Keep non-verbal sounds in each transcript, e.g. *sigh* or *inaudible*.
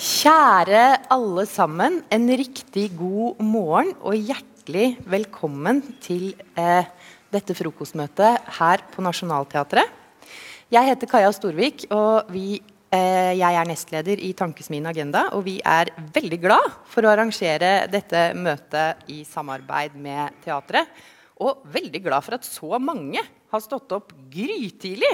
Kjære alle sammen, en riktig god morgen og hjertelig velkommen til eh, dette frokostmøtet her på Nationaltheatret. Jeg heter Kaja Storvik, og vi, eh, jeg er nestleder i Tankesmien Agenda. Og vi er veldig glad for å arrangere dette møtet i samarbeid med teatret. Og veldig glad for at så mange har stått opp grytidlig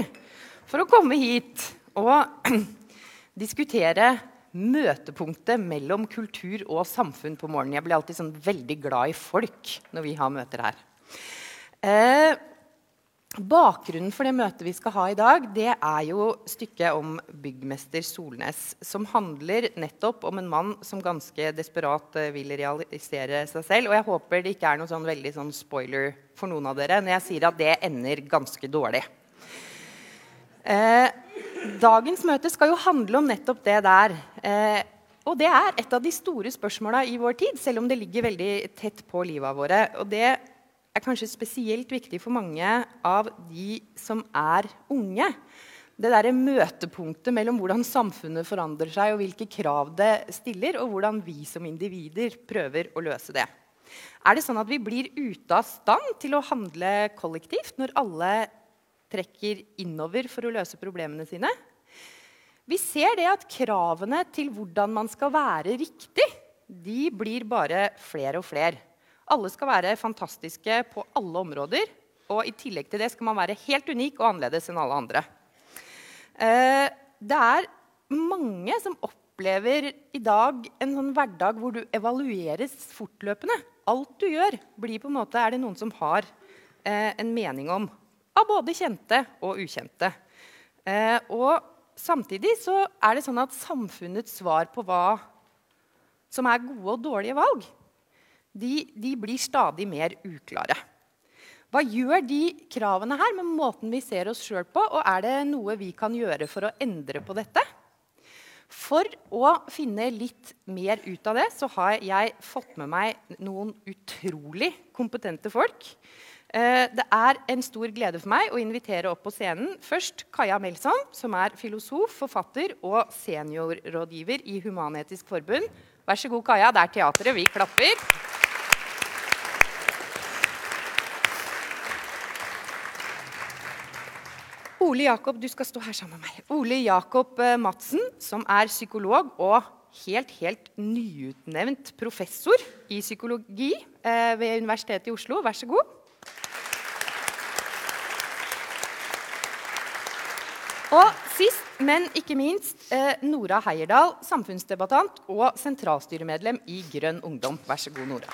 for å komme hit og *clears throat* diskutere møtepunktet mellom kultur og samfunn på morgenen. Jeg blir alltid sånn veldig glad i folk når vi har møter her. Eh, bakgrunnen for det møtet vi skal ha i dag, det er jo stykket om byggmester Solnes, som handler nettopp om en mann som ganske desperat eh, vil realisere seg selv. Og jeg håper det ikke er noe sånn veldig sånn spoiler for noen av dere når jeg sier at det ender ganske dårlig. Eh, dagens møte skal jo handle om nettopp det der. Eh, og det er et av de store spørsmåla i vår tid, selv om det ligger veldig tett på livet våre. Og det er kanskje spesielt viktig for mange av de som er unge. Det der møtepunktet mellom hvordan samfunnet forandrer seg, og hvilke krav det stiller, og hvordan vi som individer prøver å løse det. Er det sånn at vi blir ute av stand til å handle kollektivt når alle trekker innover for å løse problemene sine? Vi ser det at kravene til hvordan man skal være riktig, de blir bare flere og flere. Alle skal være fantastiske på alle områder. Og i tillegg til det skal man være helt unik og annerledes enn alle andre. Eh, det er mange som opplever i dag en sånn hverdag hvor du evalueres fortløpende. Alt du gjør, blir på en måte, er det noen som har eh, en mening om. Av både kjente og ukjente. Eh, og samtidig så er det sånn at samfunnets svar på hva som er gode og dårlige valg, de, de blir stadig mer uklare. Hva gjør de kravene her med måten vi ser oss sjøl på? Og er det noe vi kan gjøre for å endre på dette? For å finne litt mer ut av det, så har jeg fått med meg noen utrolig kompetente folk. Eh, det er en stor glede for meg å invitere opp på scenen først Kaja Melsom, som er filosof, forfatter og seniorrådgiver i Human-Etisk Forbund. Vær så god, Kaja. Det er teatret. Vi klapper. Ole Jakob du skal stå her sammen med meg. Ole Jakob eh, Madsen, som er psykolog og helt, helt nyutnevnt professor i psykologi eh, ved Universitetet i Oslo. Vær så god. Og sist, men ikke minst, eh, Nora Heierdal, samfunnsdebattant og sentralstyremedlem i Grønn Ungdom. Vær så god, Nora.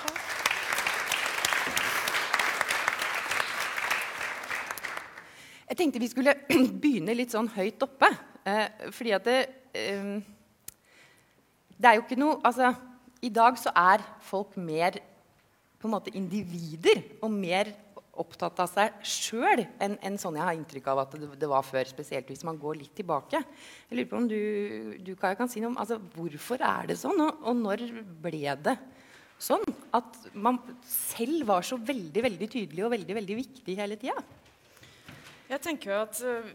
Jeg tenkte vi skulle *clears throat* begynne litt sånn høyt oppe. Eh, fordi at det, eh, det er jo ikke noe Altså, i dag så er folk mer på en måte individer og mer opptatt av seg sjøl enn en sånn jeg har inntrykk av at det, det, var før. Spesielt hvis man går litt tilbake. Jeg lurer på om du, du kan si noe om altså, hvorfor er det sånn, og, og når ble det sånn at man selv var så veldig veldig tydelig og veldig, veldig viktig hele tida? Jeg tenker jo at uh,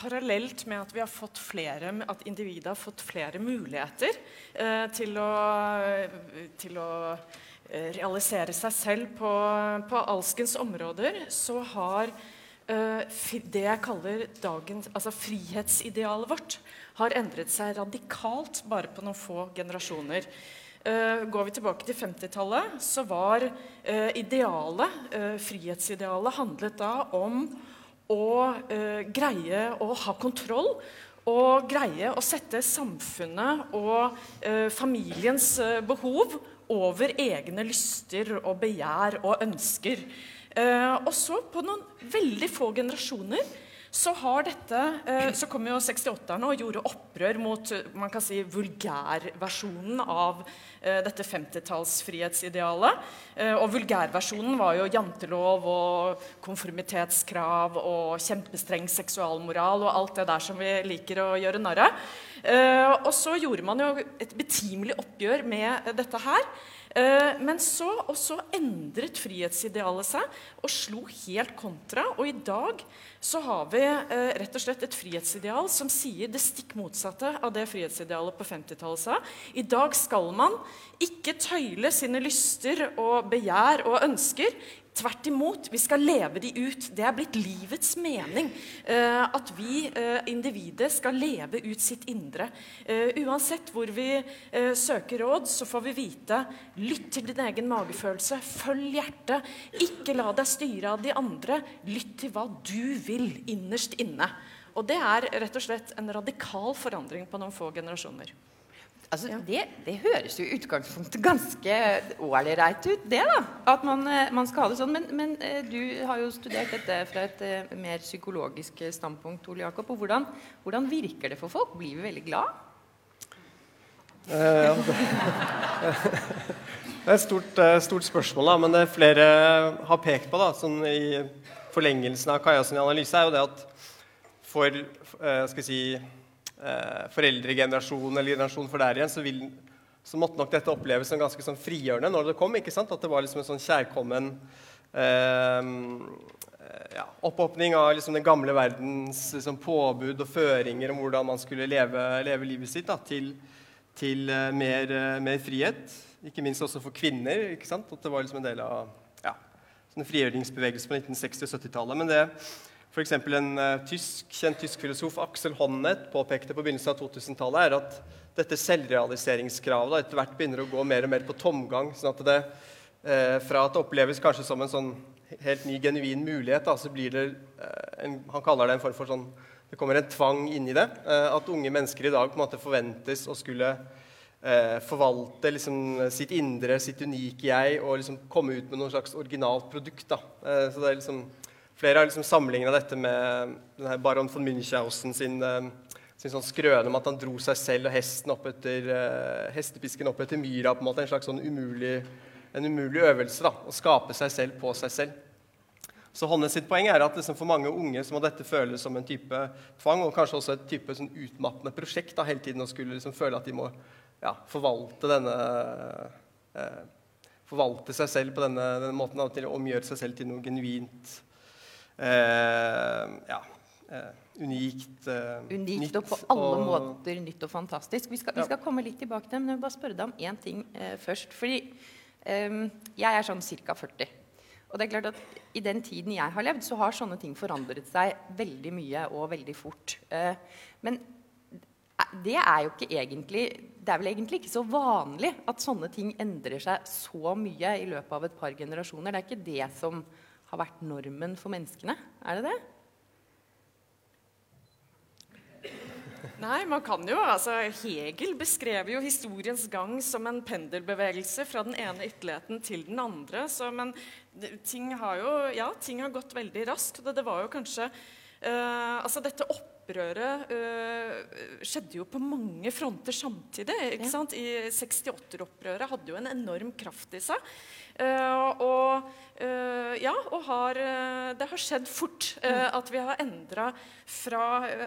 Parallelt med at vi har fått flere, at individet har fått flere muligheter uh, til å, til å realisere seg selv på, på, alskens områder, så har det jeg kaller dagens, altså frihetsidealet vårt, har endret seg radikalt bare på noen få generasjoner. Uh, går vi tilbake til 50-tallet, så var uh, idealet, frihetsidealet handlet da om å eh, greie å ha kontroll og greie å sette samfunnet og eh, familiens eh, behov over egne lyster og begjær og ønsker. Eh, og så, på noen veldig få generasjoner, så, dette, eh, så kom jo 68-erne og gjorde opprør mot man kan si, vulgærversjonen av eh, dette 50-tallsfrihetsidealet. Eh, og vulgærversjonen var jo jantelov og konformitetskrav og kjempestreng seksualmoral og alt det der som vi liker å gjøre narr av. Og så gjorde man jo et betimelig oppgjør med dette her. Eh, men så, også endret frihetsidealet seg og slo helt kontra. Og i dag så har vi eh, rett og slett et frihetsideal som sier det stikk motsatte av det frihetsidealet på 50-tallet sa. I dag skal man ikke tøyle sine lyster og begjær og ønsker. Tvert imot, vi skal leve de ut. Det er blitt livets mening. Eh, at vi, eh, individet, skal leve ut sitt indre. Eh, uansett hvor vi søker råd, så får vi vite lytt til din egen magefølelse. Følg hjertet. Ikke la deg styre av de andre. Lytt til hva du vil innerst inne. Og det er rett og slett en radikal forandring på noen få generasjoner. Altså, ja. det, det, høres jo i utgangspunktet ganske ålreit ut, det, da. At man, eh, man, skal ha det sånn. Men, men, eh, du har jo studert dette fra et eh, mer psykologisk standpunkt, Ole Jakob. Og hvordan, hvordan, virker det for folk? Blir vi veldig glad? Uh, *laughs* det, er et stort, stort, spørsmål, da, men det flere har pekt på da, sånn i forlengelsen av Kajas analyse, er jo det at for skal vi si, eh, foreldregenerasjon eller generasjon for der igjen, så, vil, så, måtte nok dette oppleves som ganske sånn frigjørende når det kom. ikke sant? At det var liksom en sånn kjærkommen eh, ja, oppåpning av liksom den gamle verdens liksom, påbud og føringer om hvordan man skulle leve, leve livet sitt, da, til, til uh, mer, uh, mer, frihet. Ikke minst også for kvinner. ikke sant? At det var liksom en del av ja, sånn frigjøringsbevegelse på 1960- og 70-tallet. Men det F.eks. en uh, tysk, kjent tysk filosof, Axel Honneth, påpekte på begynnelsen av 2000-tallet, er at dette selvrealiseringskravet etter hvert begynner å gå mer og mer på tomgang. sånn at det eh, fra at det oppleves kanskje som en sånn helt ny, genuin mulighet, da, så blir det eh, en, Han kaller det en form for sånn Det kommer en tvang inni det. at unge mennesker i dag på en måte forventes å skulle forvalte liksom, sitt indre, sitt unike jeg, og liksom komme ut med noe slags originalt produkt. Da. så det er liksom Flere har liksom sammenligna dette med baron von Münchhausen sin, eh, sin sånn skrøne om at han dro seg selv og hesten opp etter, uh, hestepisken opp etter myra. på En måte, en slags sånn umulig, en umulig øvelse. da, Å skape seg selv på seg selv. Så Håndes sitt poeng er at liksom for mange unge så må dette føles som en type tvang, og kanskje også et type sånn utmattende prosjekt da, hele tiden å skulle liksom føle at de må ja, forvalte denne eh, Forvalte seg selv på denne, denne måten da, til å omgjøre seg selv til noe genuint Eh, ja, eh, unikt. Eh, unikt nytt, og på alle og, måter nytt og fantastisk. Vi skal, vi skal, komme litt tilbake til det, men jeg vil bare spørre deg om én ting eh, først. Fordi eh, jeg er sånn ca. 40. Og det er klart at I den tiden jeg har levd, så har sånne ting forandret seg veldig mye og veldig fort. Eh, men det er jo ikke egentlig Det er vel egentlig ikke så vanlig at sånne ting endrer seg så mye i løpet av et par generasjoner. Det er ikke det som har vært normen for menneskene? Er det det? Nei, man kan jo, altså Hegel beskrev jo historiens gang som en pendelbevegelse fra den ene ytterligheten til den andre. Så, men ting har jo ja, ting har gått veldig raskt. Det, det var jo kanskje uh, altså Dette opprøret uh, skjedde jo på mange fronter samtidig. ikke ja. sant? I 68-opprøret hadde jo en enorm kraft i seg. Uh, og Uh, ja, og har, uh, det har skjedd fort uh, at vi har endra fra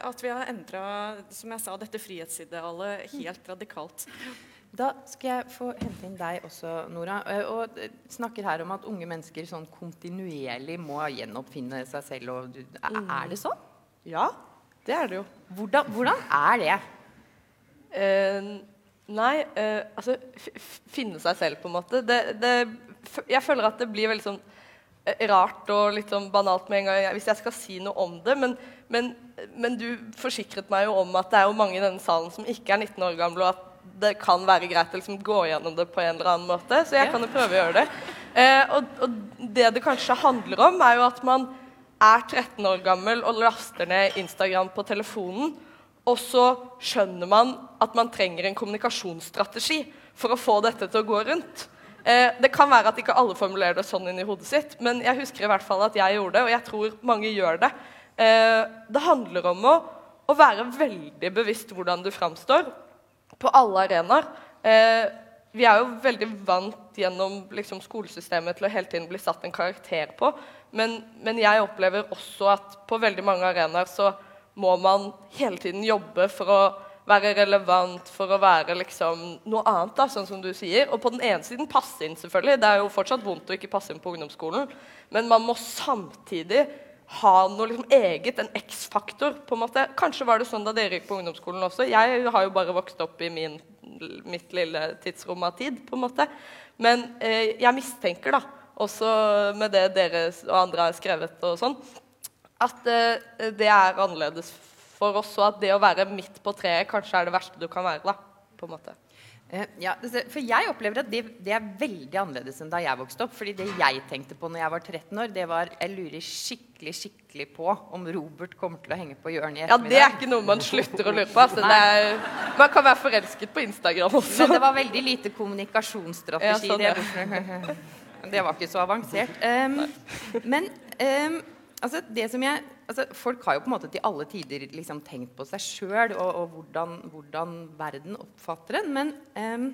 At vi har endra, som jeg sa, dette frihetsidealet helt radikalt. Da skal jeg få hente inn deg også, Nora. Og snakker her om at unge mennesker sånn kontinuerlig må gjenoppfinne seg selv. Og, er, mm. er det sånn? Ja, det er det jo. Hvordan, hvordan er det? nei, altså Finne seg selv, på en måte. Det, det jeg føler at det blir veldig sånn eh, rart og litt sånn banalt med en gang hvis jeg skal si noe om det. Men, men, men, du forsikret meg jo om at det er jo mange i denne salen som ikke er 19 år gamle, og at det kan være greit å liksom gå gjennom det på en eller annen måte. Så jeg kan jo prøve å gjøre det. Uh, og, og, det det kanskje handler om, er jo at man er 13 år gammel og laster ned Instagram på telefonen. Og så skjønner man at man trenger en kommunikasjonsstrategi for å få dette til å gå rundt. Eh, det kan være at ikke alle formulerer det sånn inn i hodet sitt, men jeg husker i hvert fall at jeg gjorde det, og jeg tror mange gjør det. Eh, det handler om å, å være veldig bevisst hvordan du framstår på alle arenaer. Eh, vi er jo veldig vant gjennom liksom, skolesystemet til å hele tiden bli satt en karakter på, men, men jeg opplever også at på veldig mange arenaer så må man hele tiden jobbe for å være relevant, for å være liksom noe annet, da, sånn som du sier. Og på den ene siden passe inn, selvfølgelig. Det er jo fortsatt vondt å ikke passe inn på ungdomsskolen. Men man må samtidig ha noe liksom eget, en X-faktor. på en måte. Kanskje var det sånn da dere gikk på ungdomsskolen også. Jeg har jo bare vokst opp i min, mitt lille tidsrom av tid. på en måte. Men eh, jeg mistenker, da, også med det dere og andre har skrevet, og sånn, at eh, det er annerledes for oss, og at det å være midt på treet kanskje er det verste du kan være. da, på en måte. Eh, ja, for jeg opplever at det, det, er veldig annerledes enn da jeg vokste opp. fordi det jeg tenkte på når jeg var 13 år, det var jeg lurer skikkelig skikkelig på om Robert kommer til å henge på hjørnet i Ja. Det er ikke noe man slutter å lure på. Altså. Det er, man kan være forelsket på Instagram også. Men det var veldig lite kommunikasjonsstrategi. Ja, sånn, ja. det, *laughs* det var ikke så avansert. Um, men um, altså, det som jeg altså, Folk har jo på en måte til alle tider liksom, tenkt på seg sjøl og, og hvordan, hvordan, verden oppfatter en. Men um,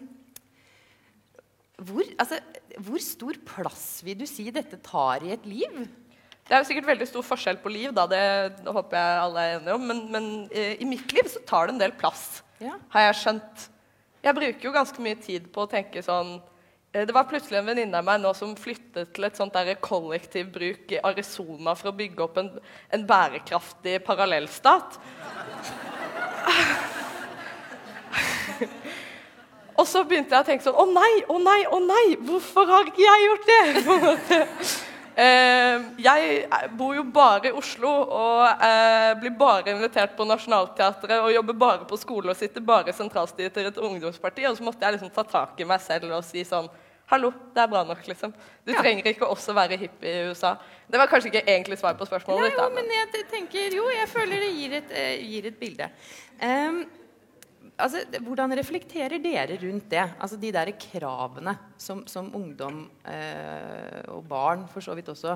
hvor, altså, hvor, stor plass vil du si dette tar i et liv? Det er jo sikkert veldig stor forskjell på liv, da, det håper jeg alle er enige om. Men, men uh, i mitt liv så tar det en del plass, ja. har jeg skjønt. Jeg bruker jo ganske mye tid på å tenke sånn det var plutselig en venninne av meg nå som flyttet til et sånt der kollektivbruk i Arizona for å bygge opp en, en bærekraftig parallellstat. Og så begynte jeg å tenke sånn Å nei, å nei, å nei! Hvorfor har ikke jeg gjort det? Eh, jeg bor jo bare i Oslo og eh, blir bare invitert på Nationaltheatret og jobber bare på skole og sitter bare i sentralstyret til et ungdomsparti. Og så måtte jeg liksom ta tak i meg selv og si sånn Hallo, det er bra nok, liksom. Du ja. trenger ikke også være hippie i USA. Det var kanskje ikke egentlig svar på spørsmålet. Nei, jo, men jeg tenker, jo, jeg føler det gir et, uh, gir et bilde. Um, altså, hvordan reflekterer dere rundt det? Altså De der kravene som, som ungdom eh, og barn for så vidt også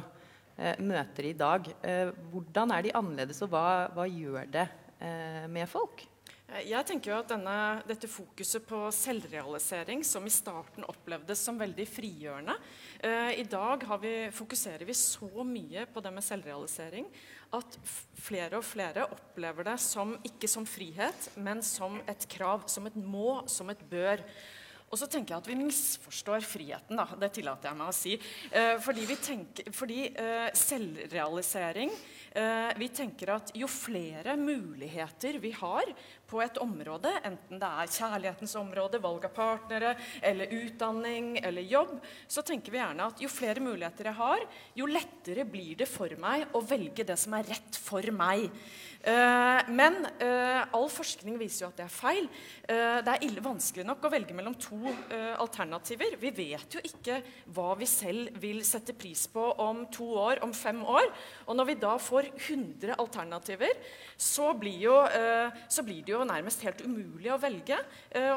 eh, møter i dag. Eh, hvordan er de annerledes, og hva, hva gjør det eh, med folk? Jeg tenker jo at denne, Dette fokuset på selvrealisering, som i starten opplevdes som veldig frigjørende eh, I dag vi, fokuserer vi så mye på det med selvrealisering at flere og flere opplever det som, ikke som frihet, men som et krav, som et må, som et bør. Og så tenker jeg at vi misforstår friheten. da, Det tillater jeg meg å si. Eh, fordi, tenker, fordi eh, selvrealisering eh, Vi tenker at jo flere muligheter vi har på et område, enten det er kjærlighetens område, valg av partnere, eller utdanning eller jobb, så tenker vi gjerne at jo flere muligheter jeg har, jo lettere blir det for meg å velge det som er rett for meg. Uh, men uh, all forskning viser jo at det er feil. Uh, det er ille vanskelig nok å velge mellom to alternativer. Vi vet jo ikke hva vi selv vil sette pris på om to år, om fem år. Og når vi da får 100 alternativer, så blir, jo, så blir det jo nærmest helt umulig å velge.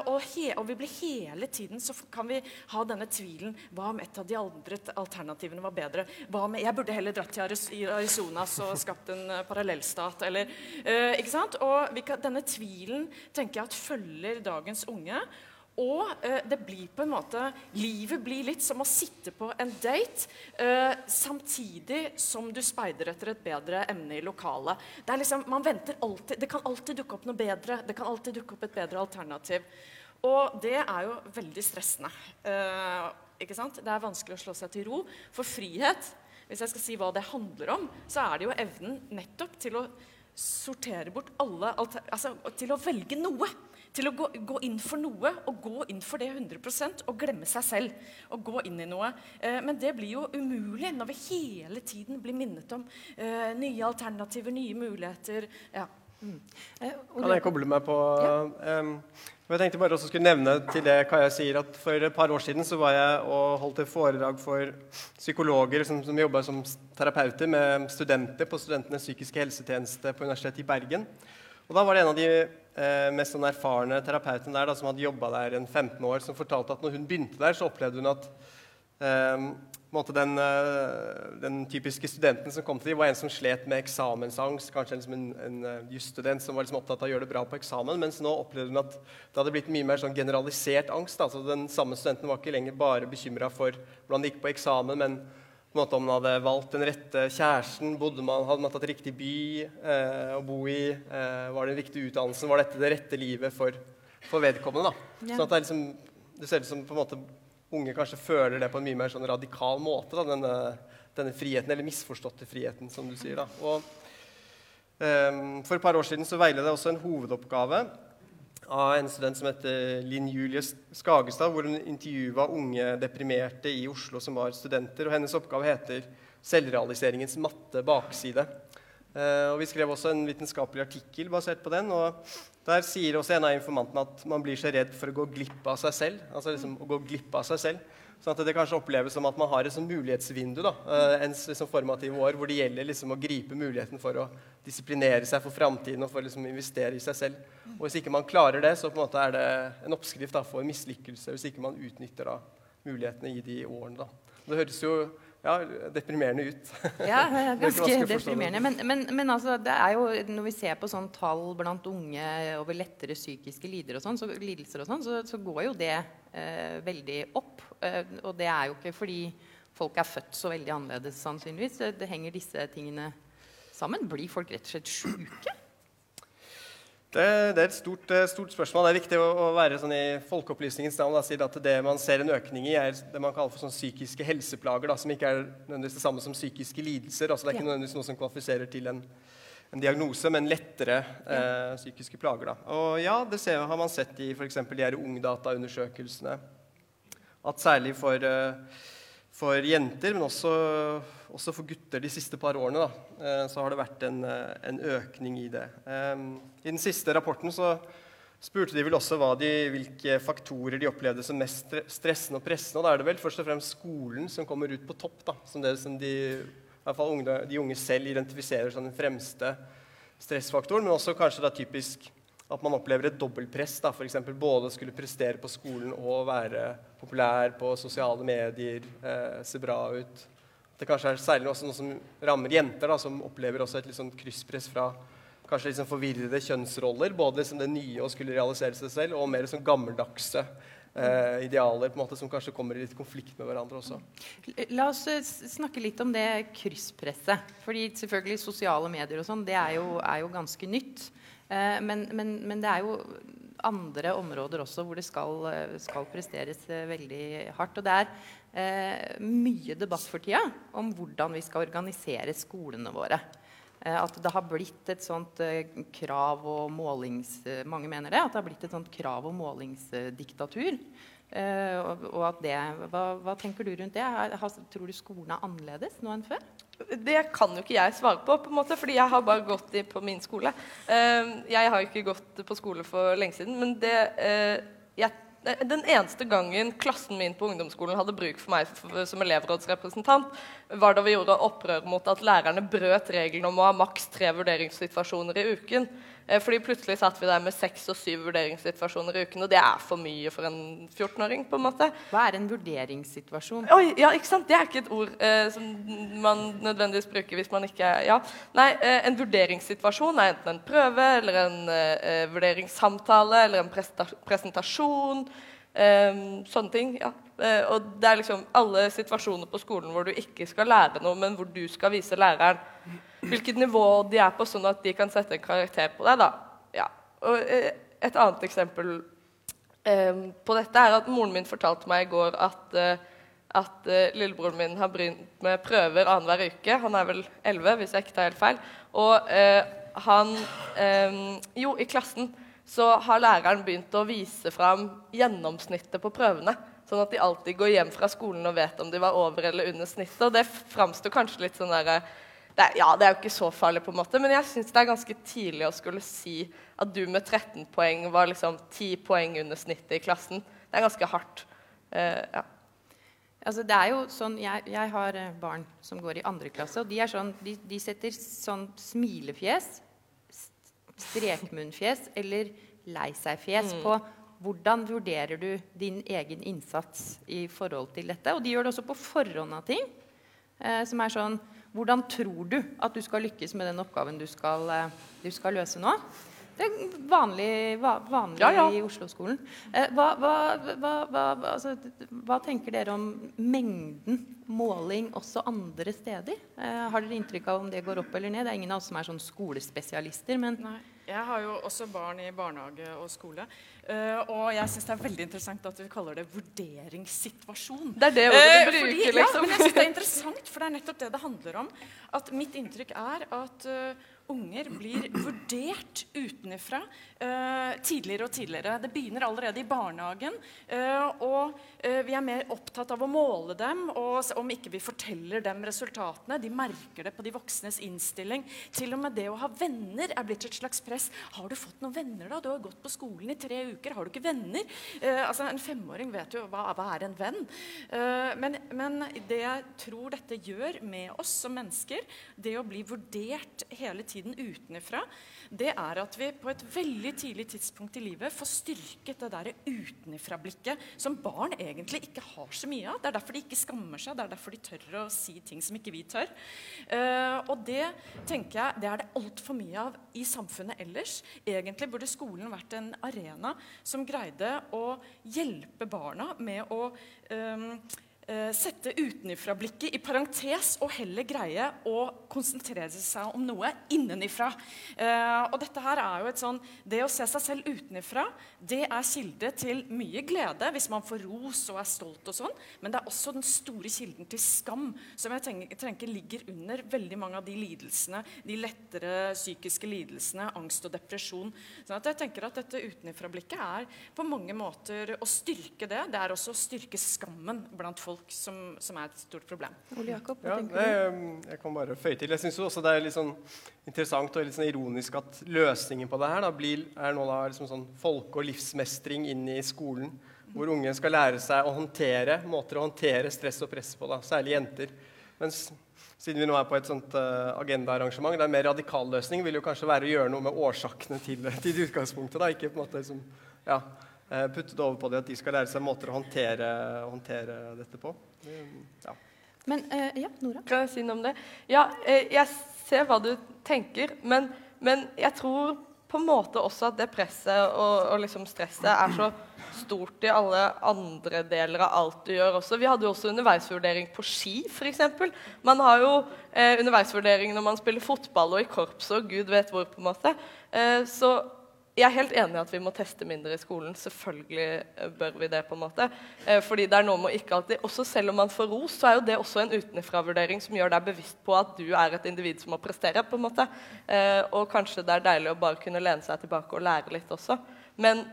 Og, he, og, vi blir hele tiden så kan vi ha denne tvilen. Hva om et av de andre alternativene var bedre? Hva om jeg burde heller dratt til Arizona og skapt en parallellstat. eller Eh, ikke sant? Og kan, denne tvilen tenker jeg at følger dagens unge. Og eh, det blir på en måte Livet blir litt som å sitte på en date eh, samtidig som du speider etter et bedre emne i lokalet. Det, liksom, alltid, det kan alltid dukke opp noe bedre. Det kan alltid dukke opp et bedre alternativ. Og det er jo veldig stressende. Eh, ikke sant? Det er vanskelig å slå seg til ro. For frihet, hvis jeg skal si hva det handler om, så er det jo evnen nettopp til å sortere bort alle altså, Til å velge noe. Til å gå, gå, inn for noe og gå inn for det 100% og glemme seg selv. Og gå inn i noe. Eh, men det blir jo umulig når vi hele tiden blir minnet om eh, nye alternativer, nye muligheter. Ja. Mm. Eh, kan jeg koble meg på ja. um, jeg tenkte bare også skulle nevne til det Kaja sier, at For et par år siden så var jeg og holdt et foredrag for psykologer som, som jobba som terapeuter med studenter på Studentenes psykiske helsetjeneste på Universitetet i Bergen. Og Da var det en av de eh, mest sånn erfarne terapeutene der da, som hadde jobba der en 15 år, som fortalte at når hun begynte der, så opplevde hun at eh, den, eh, den, typiske studenten som kom til dem, var en som slet med eksamensangst. Kanskje en, en, en eh, jusstudent som var liksom opptatt av å gjøre det bra på eksamen. Mens nå opplevde hun at det hadde blitt mye mer sånn generalisert angst. Altså Den samme studenten var ikke lenger bare bekymra for hvordan det gikk på eksamen, men på en måte om man hadde valgt den rette kjæresten, bodde man, hadde man tatt riktig by eh, å bo i, eh, var det den riktige utdannelsen, var dette det rette livet for, for vedkommende. da. Ja. Sånn at det, er liksom, det ser ut som på en måte unge kanskje føler det på en mye mer sånn radikal måte, da, denne, denne friheten, eller misforståtte friheten, som du sier. da. Og eh, For et par år siden så veiledet jeg også en hovedoppgave av en student som heter Linn Julie Skagestad, hvor hun intervjua unge deprimerte i Oslo som var studenter. og Hennes oppgave heter 'Selvrealiseringens matte bakside'. Eh, og Vi skrev også en vitenskapelig artikkel basert på den. og Der sier også en av informantene at man blir så redd for å gå glipp av seg selv. altså liksom å gå glipp av seg selv. Sånn at det kanskje oppleves som at man har et sånn mulighetsvindu da, en ens liksom formative år, hvor det gjelder liksom å gripe muligheten for å disiplinere seg for framtiden og for liksom å investere i seg selv. Og Hvis ikke man klarer det, så på en måte er det en oppskrift da, for mislykkelse. Hvis ikke man utnytter da, mulighetene i de årene. Da. Det høres jo ja, deprimerende ut. Ja, *laughs* ganske deprimerende. Men, men, men altså, det jo, når vi ser på sånn tall blant unge over lettere psykiske lider og sånn, så, lidelser, og sånn, så, så går jo det eh, veldig opp. Eh, og det er jo ikke fordi folk er født så veldig annerledes, sannsynligvis. Det henger disse tingene sammen. Blir folk rett og slett sjuke? Det, det er et stort, eh, stort spørsmål. Det er viktig å, å være sånn i folkeopplysningens navn. Da, sier at det man ser en økning i, er det man kaller for sånn psykiske helseplager. Da, som ikke er nødvendigvis det samme som psykiske lidelser. Altså, det er ikke nødvendigvis noe som kvalifiserer til en, en diagnose, men lettere eh, psykiske plager. Da. Og ja, det ser, har man sett i f.eks. de her ungdataundersøkelsene. At særlig for, eh, for jenter, men også, også for gutter de siste par årene, da, eh, så har det vært en, eh, en økning i det. I den siste rapporten så spurte de vel også de, hvilke faktorer de opplevde som mest stressende og pressende. Og da er det vel først og fremst skolen som kommer ut på topp, da, som det som de, hvert fall unge, de unge selv identifiserer som den fremste stressfaktoren. Men også kanskje da typisk at man opplever et dobbeltpress. da, F.eks. både skulle prestere på skolen og være populær på sosiale medier, eh, se bra ut. Det kanskje er særlig også noe som rammer jenter, da, som opplever også et litt sånn krysspress fra kanskje sånn forvirrede kjønnsroller. Både liksom det nye å skulle realisere seg selv, og mer sånn gammeldagse eh, idealer på en måte som kanskje kommer i litt konflikt med hverandre også. La oss eh, snakke litt om det krysspresset. Fordi selvfølgelig sosiale medier og sånn, det er jo, er jo ganske nytt. Eh, men, men, men det er jo andre områder også hvor det skal, eh, skal presteres eh, veldig hardt. Og det er eh, mye debatt for tida om hvordan vi skal organisere skolene våre. At det har blitt et sånt krav- og målings... mange mener det. At det har blitt et sånt krav- og målingsdiktatur. Og, at det, hva, hva tenker du rundt det? Tror du skolen er annerledes nå enn før? Det kan jo ikke jeg svare på, på en måte, fordi jeg har bare gått i, på min skole. Eh, jeg har ikke gått på skole for lenge siden, men det eh, jeg, Den eneste gangen klassen min på ungdomsskolen hadde bruk for meg f- som elevrådsrepresentant, var da vi gjorde opprør mot at lærerne brøt regelen om å ha maks tre vurderingssituasjoner i uken. Eh, fordi plutselig satt vi der med seks og syv vurderingssituasjoner i uken, og det er for mye for en 14-åring. på en måte. Hva er en vurderingssituasjon? Oi, ja, ikke sant? Det er ikke et ord eh, som man nødvendigvis bruker hvis man ikke Ja. Nei, eh, en vurderingssituasjon er enten en prøve eller en eh, vurderingssamtale eller en presentasjon. eh, sånne ting. ja. Eh, og det er liksom alle situasjoner på skolen hvor du ikke skal lære noe, men hvor du skal vise læreren hvilket nivå de er på, sånn at de kan sette en karakter på deg. Ja. Eh, et annet eksempel eh, på dette er at moren min fortalte meg i går at eh, at eh, lillebroren min har begynt med prøver annenhver uke. Han er vel 11, hvis jeg ikke tar helt feil. Og eh, han eh, Jo, i klassen så har læreren begynt å vise fram gjennomsnittet på prøvene. Sånn at de alltid går hjem fra skolen og vet om de var over eller under snittet. Og det framstår kanskje litt sånn derre det ja, det er jo ikke så farlig, på en måte, men jeg syns det er ganske tidlig å skulle si at du med 13 poeng var liksom 10 poeng under snittet i klassen. Det er ganske hardt. Uh, ja. Altså, det er jo sånn, jeg, jeg har eh, barn som går i andre klasse, og de, er sånn, de, de setter sånn smilefjes, strekmunnfjes eller lei seg-fjes på hvordan vurderer du din egen innsats i forhold til dette. Og de gjør det også på forhånd av ting. Eh, som er sånn Hvordan tror du at du skal lykkes med den oppgaven du skal, eh, du skal løse nå? Det er vanlig, vanlig Ja, ja. i Oslo-skolen. Eh, hva, hva, hva, altså, hva tenker dere om mengden måling også andre steder? Eh, har dere inntrykk av om det går opp eller ned? Det er ingen av oss som er sånn skolespesialister, men Nei. Jeg har jo også barn i barnehage og skole. eh, og jeg syns det er veldig interessant at vi kaller det vurderingssituasjon. Det er det ordet Eh, du bruker, fordi, ja, liksom. men jeg synes det er interessant, for det er nettopp det det handler om. At mitt inntrykk er at eh, unger blir vurdert utenfra uh, tidligere og tidligere. Det begynner allerede i barnehagen. Uh, og uh, vi er mer opptatt av å måle dem, og om ikke vi forteller dem resultatene. De merker det på de voksnes innstilling. Til og med det å ha venner er blitt et slags press. Har du fått noen venner, da? Du har gått på skolen i tre uker. Har du ikke venner? Altså En femåring vet jo hva, hva er en venn. Men, men det jeg tror dette gjør med oss som mennesker, det å bli vurdert hele tiden utenfra, det er at vi på et veldig tidlig tidspunkt i livet får styrket det der utenfra-blikket som barn egentlig ikke har så mye av. Det er derfor de ikke skammer seg, det er derfor de tør å si ting som ikke vi tør. Eh, og det tenker jeg, det er det altfor mye av i samfunnet ellers. Egentlig burde skolen vært en arena som greide å hjelpe barna med å eh, sette utenifra-blikket i parentes og heller greie å konsentrere seg om noe innenifra. Eh, og dette her er jo et sånn Det å se seg selv utenifra, det er kilde til mye glede hvis man får ros og er stolt og sånn, men det er også den store kilden til skam, som jeg tenker, tenker ligger under veldig mange av de lidelsene, de lettere psykiske lidelsene, angst og depresjon. Sånn at jeg tenker at dette utenifra-blikket er på mange måter å styrke det. Det er også å styrke skammen blant folk, som, som er et stort problem. Ole Jakob, hva Ja, tenker du? det, jeg kan bare føye til. Jeg syns også det er litt sånn interessant og litt sånn ironisk at løsningen på det her da, blir, er nå da liksom sånn folke- og livsmestring inn i skolen. Hvor unge skal lære seg å håndtere måter å håndtere stress og press på, da, særlig jenter. Mens siden vi nå er på et sånt uh, agendaarrangement, det er en mer radikal løsning vil jo kanskje være å gjøre noe med årsakene til, *laughs* til det utgangspunktet. da, Ikke på en måte liksom, ja, eh, putte det over på det at de skal lære seg måter å håndtere, håndtere dette på. Ja. Men eh, ja, Nora? Kan jeg si noe om det? Ja, eh, jeg ser hva du tenker, men, men jeg tror på en måte også at det presset og, og liksom stresset er så stort i alle andre deler av alt du gjør også. Vi hadde jo også underveisvurdering på ski, f.eks. Man har jo eh, underveisvurdering når man spiller fotball og i korps og gud vet hvor, på en måte. Eh, så jeg er helt enig i at vi må teste mindre i skolen. Selvfølgelig eh, bør vi det. på en måte. Eh, fordi det er noe med ikke alltid, også Selv om man får ros, så er jo det også en utenfra-vurdering som gjør deg bevisst på at du er et individ som må prestere. på en måte. Eh, og kanskje det er deilig å bare kunne lene seg tilbake og lære litt også. Men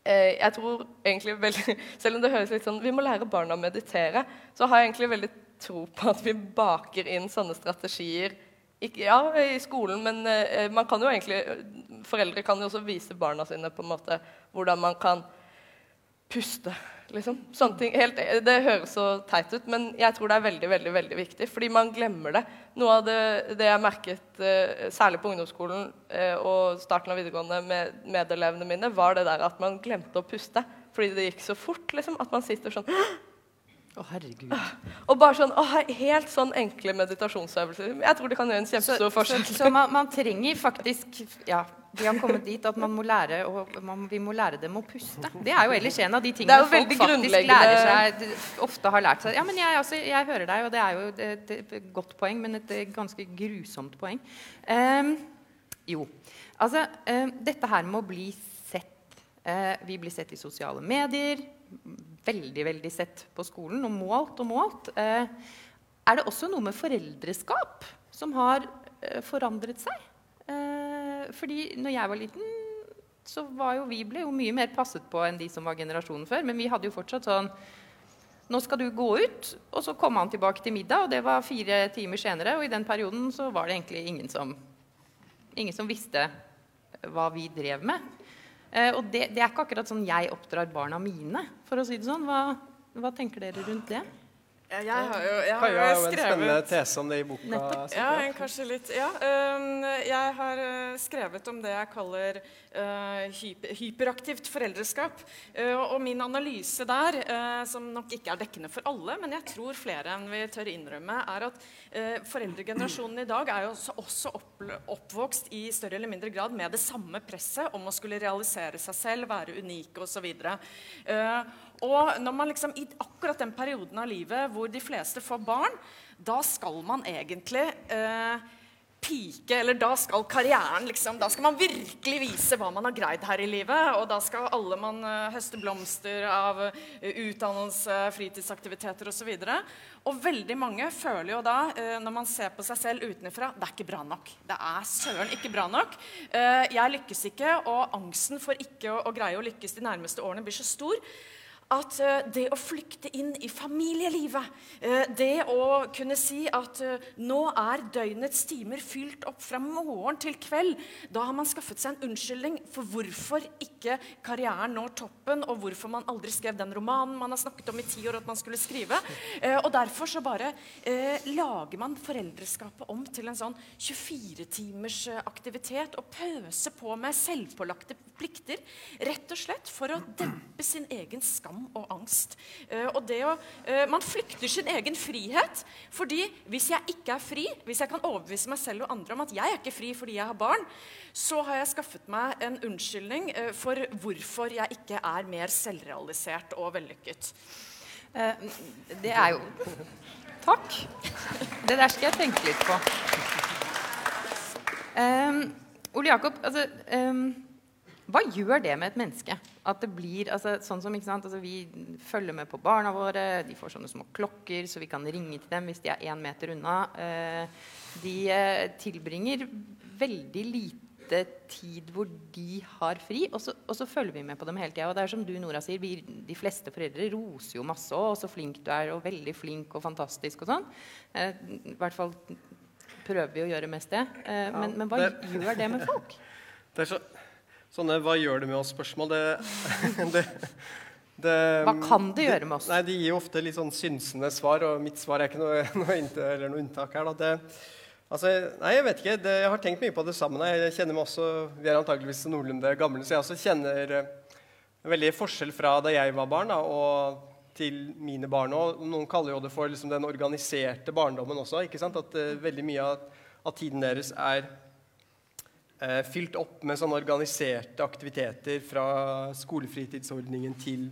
jeg tror egentlig veldig, *laughs* Selv om det høres litt sånn Vi må lære barna å meditere. Så har jeg egentlig veldig tro på at vi baker inn sånne strategier ikke, ja, i skolen, men eh, man kan jo egentlig Foreldre kan jo også vise barna sine på en måte hvordan man kan puste. Liksom. Sånne ting, helt, det høres så teit ut, men jeg tror det er veldig veldig, veldig viktig. Fordi man glemmer det. Noe av det, det jeg merket eh, særlig på ungdomsskolen eh, og starten av videregående med medelevene mine, var det der at man glemte å puste. Fordi det gikk så fort. Liksom, at man sitter sånn Å, herregud. Og bare sånn, å, Helt sånn enkle meditasjonsøvelser. Jeg tror det kan gjøre en kjempestor forskjell. så, så, så man, man trenger faktisk Ja, vi har kommet dit at man må lære og man, vi må lære dem å puste. Det er jo ellers en av de tingene folk faktisk lærer seg, ofte har lært seg. Ja, men jeg, altså, jeg hører deg, og det er jo et, et godt poeng, men et ganske grusomt poeng. Um, jo, altså um, Dette her med å bli sett. Uh, vi blir sett i sosiale medier. Veldig, veldig sett på skolen, og målt og målt. Eh, er det også noe med foreldreskap som har eh, forandret seg? Eh, fordi når jeg var liten, så var jo vi ble jo mye mer passet på enn de som var generasjonen før. Men vi hadde jo fortsatt sånn Nå skal du gå ut, og så kom han tilbake til middag, og det var fire timer senere. Og i den perioden så var det egentlig ingen som, ingen som visste hva vi drev med. Eh, og det, det er ikke akkurat sånn jeg oppdrar barna mine, for å si det sånn. Hva, hva tenker dere rundt det? Ja, jeg har jo, jeg har jo skrevet en spennende tese om det i boka. Nettopp. Ja, en- kanskje litt. Ja. øhm, jeg har øh, skrevet om det jeg kaller hyper, hyperaktivt foreldreskap. Øh, og min analyse der, som nok ikke er dekkende for alle, men jeg tror flere enn vi tør innrømme, er at foreldregenerasjonen i dag er jo også, også opp, oppvokst i større eller mindre grad med det samme presset om å skulle realisere seg selv, være unike osv. Uh, og når man liksom, I akkurat den perioden av livet hvor de fleste får barn, da skal man egentlig eh, pike, eller da skal karrieren liksom, Da skal man virkelig vise hva man har greid her i livet. Og da skal alle man eh, høste blomster av eh, utdannelse, fritidsaktiviteter osv. Og, så og veldig mange føler jo da, eh, når man ser på seg selv utenfra, det er ikke bra nok. Det er søren ikke bra nok. Jeg lykkes ikke, og angsten for ikke å greie å lykkes de nærmeste årene blir så stor at eh, det å flykte inn i familielivet, eh, det å kunne si at eh, nå er døgnets timer fylt opp fra morgen til kveld, da har man skaffet seg en unnskyldning for hvorfor ikke karrieren når toppen, og hvorfor man aldri skrev den romanen man har snakket om i ti år at man skulle skrive. Og derfor så bare lager man foreldreskapet om til en sånn 24-timers eh, aktivitet og pøser på med selvpålagte plikter, rett og slett for å dempe sin egen skam og angst. Eh, og det å, eh, man flykter sin egen frihet, fordi hvis jeg ikke er fri, hvis jeg kan overbevise meg selv og andre om at jeg er ikke fri fordi jeg har barn, så har jeg skaffet meg en unnskyldning eh, for hvorfor jeg ikke er mer selvrealisert og vellykket. Det er jo Takk. Det der skal jeg tenke litt på. Um, Ole Jakob, altså, um, hva gjør det med et menneske? At det blir altså, sånn som, ikke sant? Altså, Vi følger med på barna våre, de får sånne små klokker så vi kan ringe til dem hvis de er én meter unna. Eh, de eh, tilbringer veldig lite tid hvor de har fri, og så, og så følger vi med på dem hele tida. Og det er som du, Nora, sier, vi, de fleste foreldre roser jo masse og så flink du er, og veldig flink og fantastisk og sånn. Eh, I hvert fall prøver vi å gjøre mest det. Eh, men, men hva gjør det med folk? *laughs* Det er så, sånne 'hva gjør det med oss?'-spørsmål, det, det, det Hva kan det gjøre med oss? Nei, De gir ofte litt sånn synsende svar, og mitt svar er ikke noe, *laughs* noe, noe unntak her. Det, altså, nei, jeg vet ikke. Det, jeg har tenkt mye på det samme. Jeg kjenner meg også, Vi er antakeligvis noenlunde gamle, så jeg også kjenner eh, en veldig forskjell fra da jeg var barn, da, og til mine barn òg. Noen kaller jo det for liksom, den organiserte barndommen også. ikke sant? At uh, veldig mye av, av tiden deres er fylt opp med sånne organiserte aktiviteter fra skolefritidsordningen til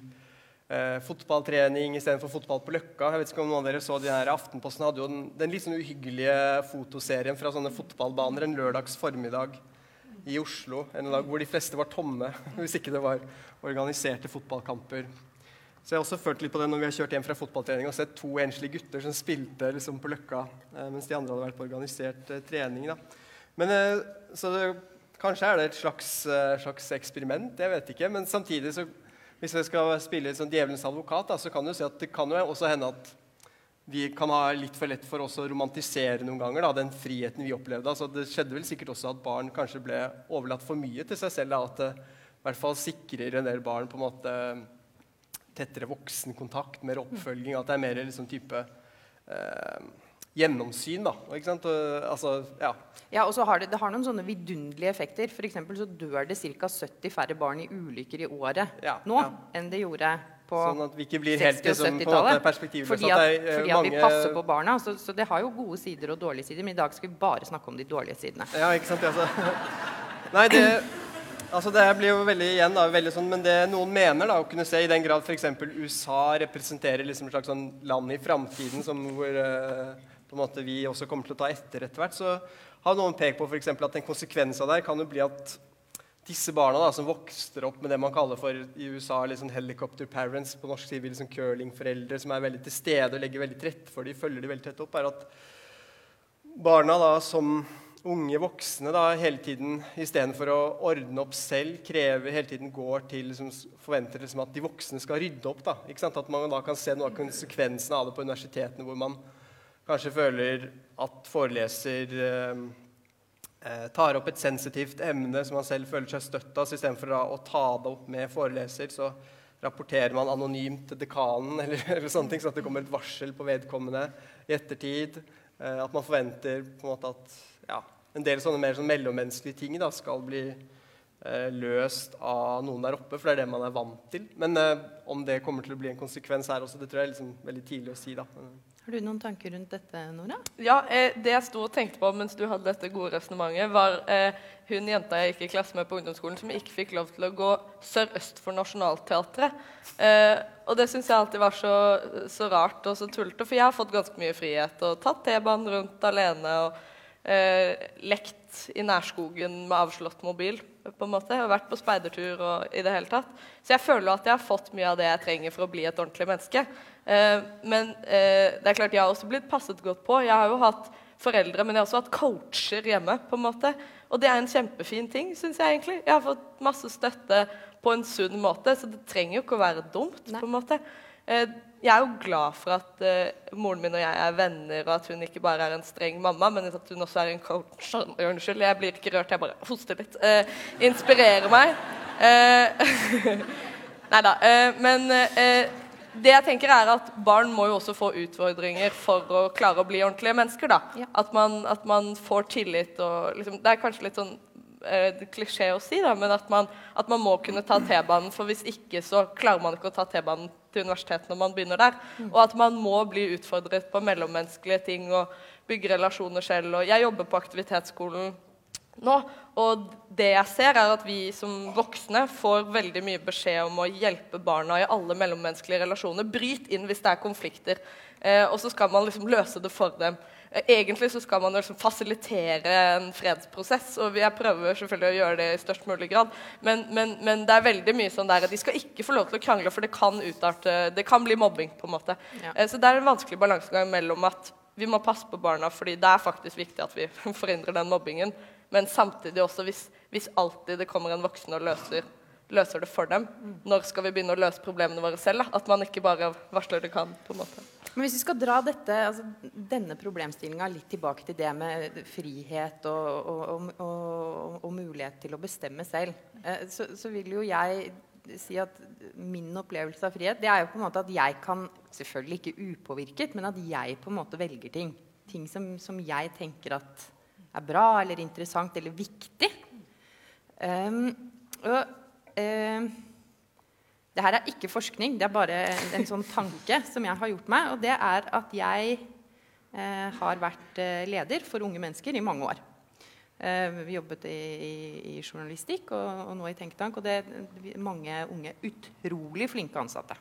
eh, fotballtrening istedenfor fotball på Løkka. Jeg vet ikke om noen av dere så de her Aftenposten hadde jo den, den litt sånn uhyggelige fotoserien fra sånne fotballbaner en lørdags formiddag i Oslo en dag hvor de fleste var tomme, *laughs* hvis ikke det var organiserte fotballkamper. Så jeg har også følt litt på det når vi har kjørt hjem fra fotballtrening og sett to enslige gutter som spilte liksom på Løkka, eh, mens de andre hadde vært på organisert eh, trening. da. Men eh, så det, Kanskje er det et slags, eh, slags eksperiment, jeg vet ikke. Men samtidig, så, hvis jeg skal spille sånn djevelens advokat, da, så kan du si at det kan jo også hende at vi kan ha litt for lett for oss å romantisere noen ganger da, den friheten vi opplevde. Altså, det skjedde vel sikkert også at barn kanskje ble overlatt for mye til seg selv. Da, at det i hvert fall sikrer en del barn på en måte tettere voksenkontakt, mer oppfølging. At det er mer liksom type eh, gjennomsyn. da, ikke sant? Altså, ja. Ja, og så har det, det har noen sånne vidunderlige effekter. Eksempel så dør det ca. 70 færre barn i ulykker i året Ja, nå ja. enn det gjorde på Sånn at vi ikke blir helt 60- og liksom, på en måte 70-tallet. Fordi at at, fordi at vi passer på barna. Så, så det har jo gode sider og dårlige sider. Men i dag skal vi bare snakke om de dårlige sidene. Ja, ikke sant? Altså. *laughs* Nei, det, altså det blir jo veldig igjen da, veldig sånn, Men det noen mener, da, å kunne se i den grad f.eks. USA representerer liksom et slags sånn land i framtiden hvor eh, på en måte vi også kommer til å ta etter etter hvert, så har noen pekt på for at en konsekvens av det kan jo bli at disse barna da, som vokser opp med det man kaller for i USA liksom helicopter parents, på norsk side liksom curlingforeldre, som er veldig til stede og legger veldig til rette for dem, følger de veldig tett opp, er at barna da som unge voksne da hele tiden istedenfor å ordne opp selv, krever hele tiden går til liksom, forventer liksom at de voksne skal rydde opp. da? At man da kan se noe av konsekvensene av det på universitetene, hvor man kanskje føler at foreleser eh, eh, tar opp et sensitivt emne som man selv føler seg støtt av, så istedenfor å ta det opp med foreleser, så rapporterer man anonymt til dekanen, *laughs* eller, eller sånne ting, sånn at det kommer et varsel på vedkommende i ettertid. Eh, at man forventer på en måte at ja, en del sånne mer sånn mellommenneskelige ting da, skal bli løst av noen der oppe, for det er det man er vant til. Men eh, om det kommer til å bli en konsekvens her også, det tror jeg er liksom veldig tidlig å si. da. Har du noen tanker rundt dette, Nora? Ja, eh, Det jeg sto og tenkte på mens du hadde dette gode resonnementet, var eh, hun jenta jeg gikk i klasse med på ungdomsskolen som ikke fikk lov til å gå sørøst for Nationaltheatret. Eh, og det syns jeg alltid var så, så, rart og så tullete, for jeg har fått ganske mye frihet og tatt T-banen rundt alene og eh, lekt i nærskogen med avslått mobil på en måte, og vært på speidertur og i det hele tatt. Så jeg føler at jeg har fått mye av det jeg trenger for å bli et ordentlig menneske. Eh, men eh, det er klart jeg har også blitt passet godt på. Jeg har jo hatt foreldre, men jeg har også hatt coacher hjemme. på en måte. Og det er en kjempefin ting, syns jeg egentlig. Jeg har fått masse støtte på en sunn måte, så det trenger jo ikke å være dumt. Nei. på en måte. Eh, jeg er jo glad for at moren min og jeg er venner, og at hun ikke bare er en streng mamma, men at hun også er en coach. Unnskyld, jeg blir ikke rørt, jeg bare hoster litt. Inspirerer meg. *laughs* Nei da. men det jeg tenker er at Barn må jo også få utfordringer for å klare å bli ordentlige mennesker. da. Ja. At, man, at, man, får tillit og liksom, Det er kanskje litt sånn eh, klisjé å si, da, men at man, at man må kunne ta T-banen. For hvis ikke så klarer man ikke å ta T-banen til universitetet når man begynner der. Mm. Og at man må bli utfordret på mellommenneskelige ting og bygge relasjoner selv. Og jeg jobber på aktivitetsskolen nå. Og det jeg ser, er at vi som voksne får veldig mye beskjed om å hjelpe barna i alle mellommenneskelige relasjoner. Bryt inn hvis det er konflikter. Eh, og så skal man liksom løse det for dem. Eh, egentlig så skal man liksom fasilitere en fredsprosess, og jeg prøver selvfølgelig å gjøre det i størst mulig grad. Men, men, men det er veldig mye sånn der at de skal ikke få lov til å krangle, for det kan utarte Det kan bli mobbing, på en måte. Ja. Eh, så det er en vanskelig balansegang mellom at vi må passe på barna, fordi det er faktisk viktig at vi *laughs* forhindrer den mobbingen. Men samtidig også, hvis, hvis alltid det kommer en voksen og løser, løser, det for dem, når skal vi begynne å løse problemene våre selv? Da? At man ikke bare varsler det kan. på en måte. Men hvis vi skal dra dette, altså, denne problemstillinga litt tilbake til det med frihet og, og, og, og mulighet til å bestemme selv, eh, så, så, vil jo jeg si at min opplevelse av frihet det er jo på en måte at jeg kan Selvfølgelig ikke upåvirket, men at jeg på en måte velger ting. Ting som, som jeg tenker at er bra eller interessant eller viktig. Um, og, um, det her er ikke forskning, det er bare en, sånn tanke som jeg har gjort meg. Og det er at jeg eh, har vært eh, leder for unge mennesker i mange år. Eh, vi jobbet i, i, i journalistikk og, og, nå i tenketank. Og det er mange unge utrolig flinke ansatte.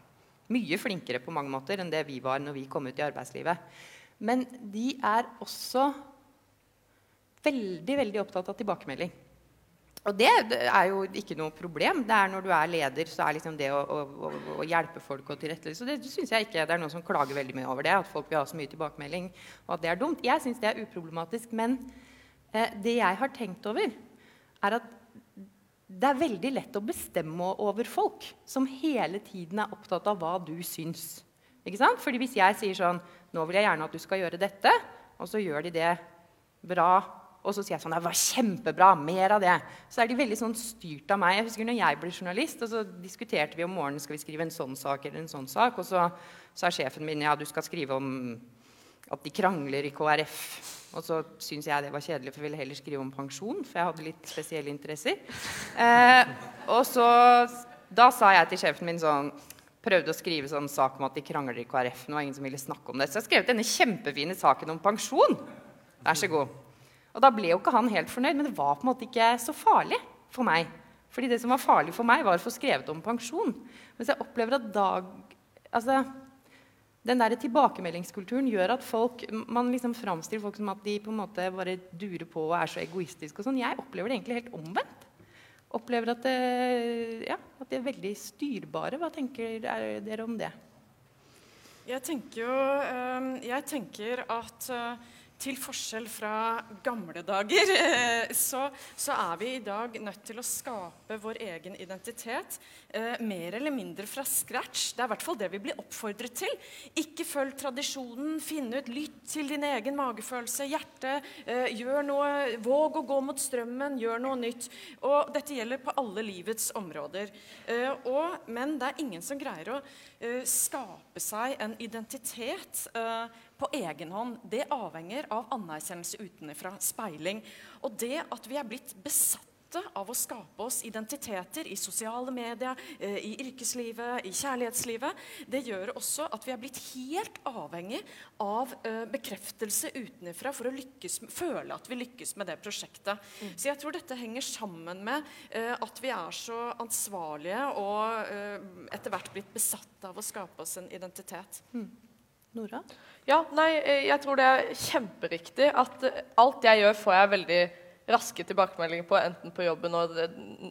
Mye flinkere på mange måter enn det vi var når vi kom ut i arbeidslivet. Men de er også veldig, veldig opptatt av tilbakemelding. Og det, er jo ikke noe problem. Det er Når du er leder, så er liksom det å, å, å hjelpe folk og tilrettelegge det syns jeg ikke det er noen som klager veldig mye over det. At folk vil ha så mye tilbakemelding, og at det er dumt. Jeg syns det er uproblematisk. Men eh, det jeg har tenkt over, er at det er veldig lett å bestemme over folk som hele tiden er opptatt av hva du syns. Ikke sant? Fordi hvis jeg sier sånn Nå vil jeg gjerne at du skal gjøre dette, og så gjør de det bra og så sier jeg sånn Det var kjempebra. Mer av det. Så er de veldig sånn styrt av meg. Jeg husker når jeg ble journalist, og så diskuterte vi om morgenen skal vi skrive en sånn sak eller en sånn sak. Og så sa sjefen min ja, du skal skrive om at de krangler i KrF. Og så syns jeg det var kjedelig, for jeg ville heller skrive om pensjon. For jeg hadde litt spesielle interesser. Eh, og så Da sa jeg til sjefen min sånn Prøvde å skrive sånn sak om at de krangler i KrF. Nå var ingen som ville snakke om det. Så jeg har skrevet denne kjempefine saken om pensjon. Vær så god. Og da ble jo ikke han helt fornøyd, men det var på en måte ikke så farlig for meg. Fordi det som var farlig for meg, var å få skrevet om pensjon. Mens jeg opplever at dag, altså, den der tilbakemeldingskulturen gjør at folk, man liksom framstiller folk som at de på en måte bare durer på og er så egoistiske. og sånn. Jeg opplever det egentlig helt omvendt. Opplever at, det, ja, at de er veldig styrbare. Hva tenker dere om det? Jeg tenker jo Jeg tenker at til forskjell fra gamle dager, eh, så, så, er vi i dag nødt til å skape vår egen identitet eh, mer eller mindre fra scratch. Det er i hvert fall det vi blir oppfordret til. Ikke følg tradisjonen, finn ut, lytt til din egen magefølelse, hjerte. Eh, gjør noe, Våg å gå mot strømmen, gjør noe nytt. Og dette gjelder på alle livets områder. Eh, og, men det er ingen som greier å eh, skape seg en identitet eh, på egen hånd, det avhenger av anerkjennelse utenfra, speiling. Og det at vi er blitt besatte av å skape oss identiteter i sosiale medier, eh, i yrkeslivet, i kjærlighetslivet, det gjør også at vi er blitt helt avhengig av uh, bekreftelse utenfra for å lykkes, føle at vi lykkes med det prosjektet. Mm. Så jeg tror dette henger sammen med uh, at vi er så ansvarlige og etter hvert blitt besatt av å skape oss en identitet. Mm. Nora? Ja, nei, eh, jeg tror det er kjemperiktig at eh, alt jeg gjør, får jeg veldig raske tilbakemeldinger på, enten på jobben og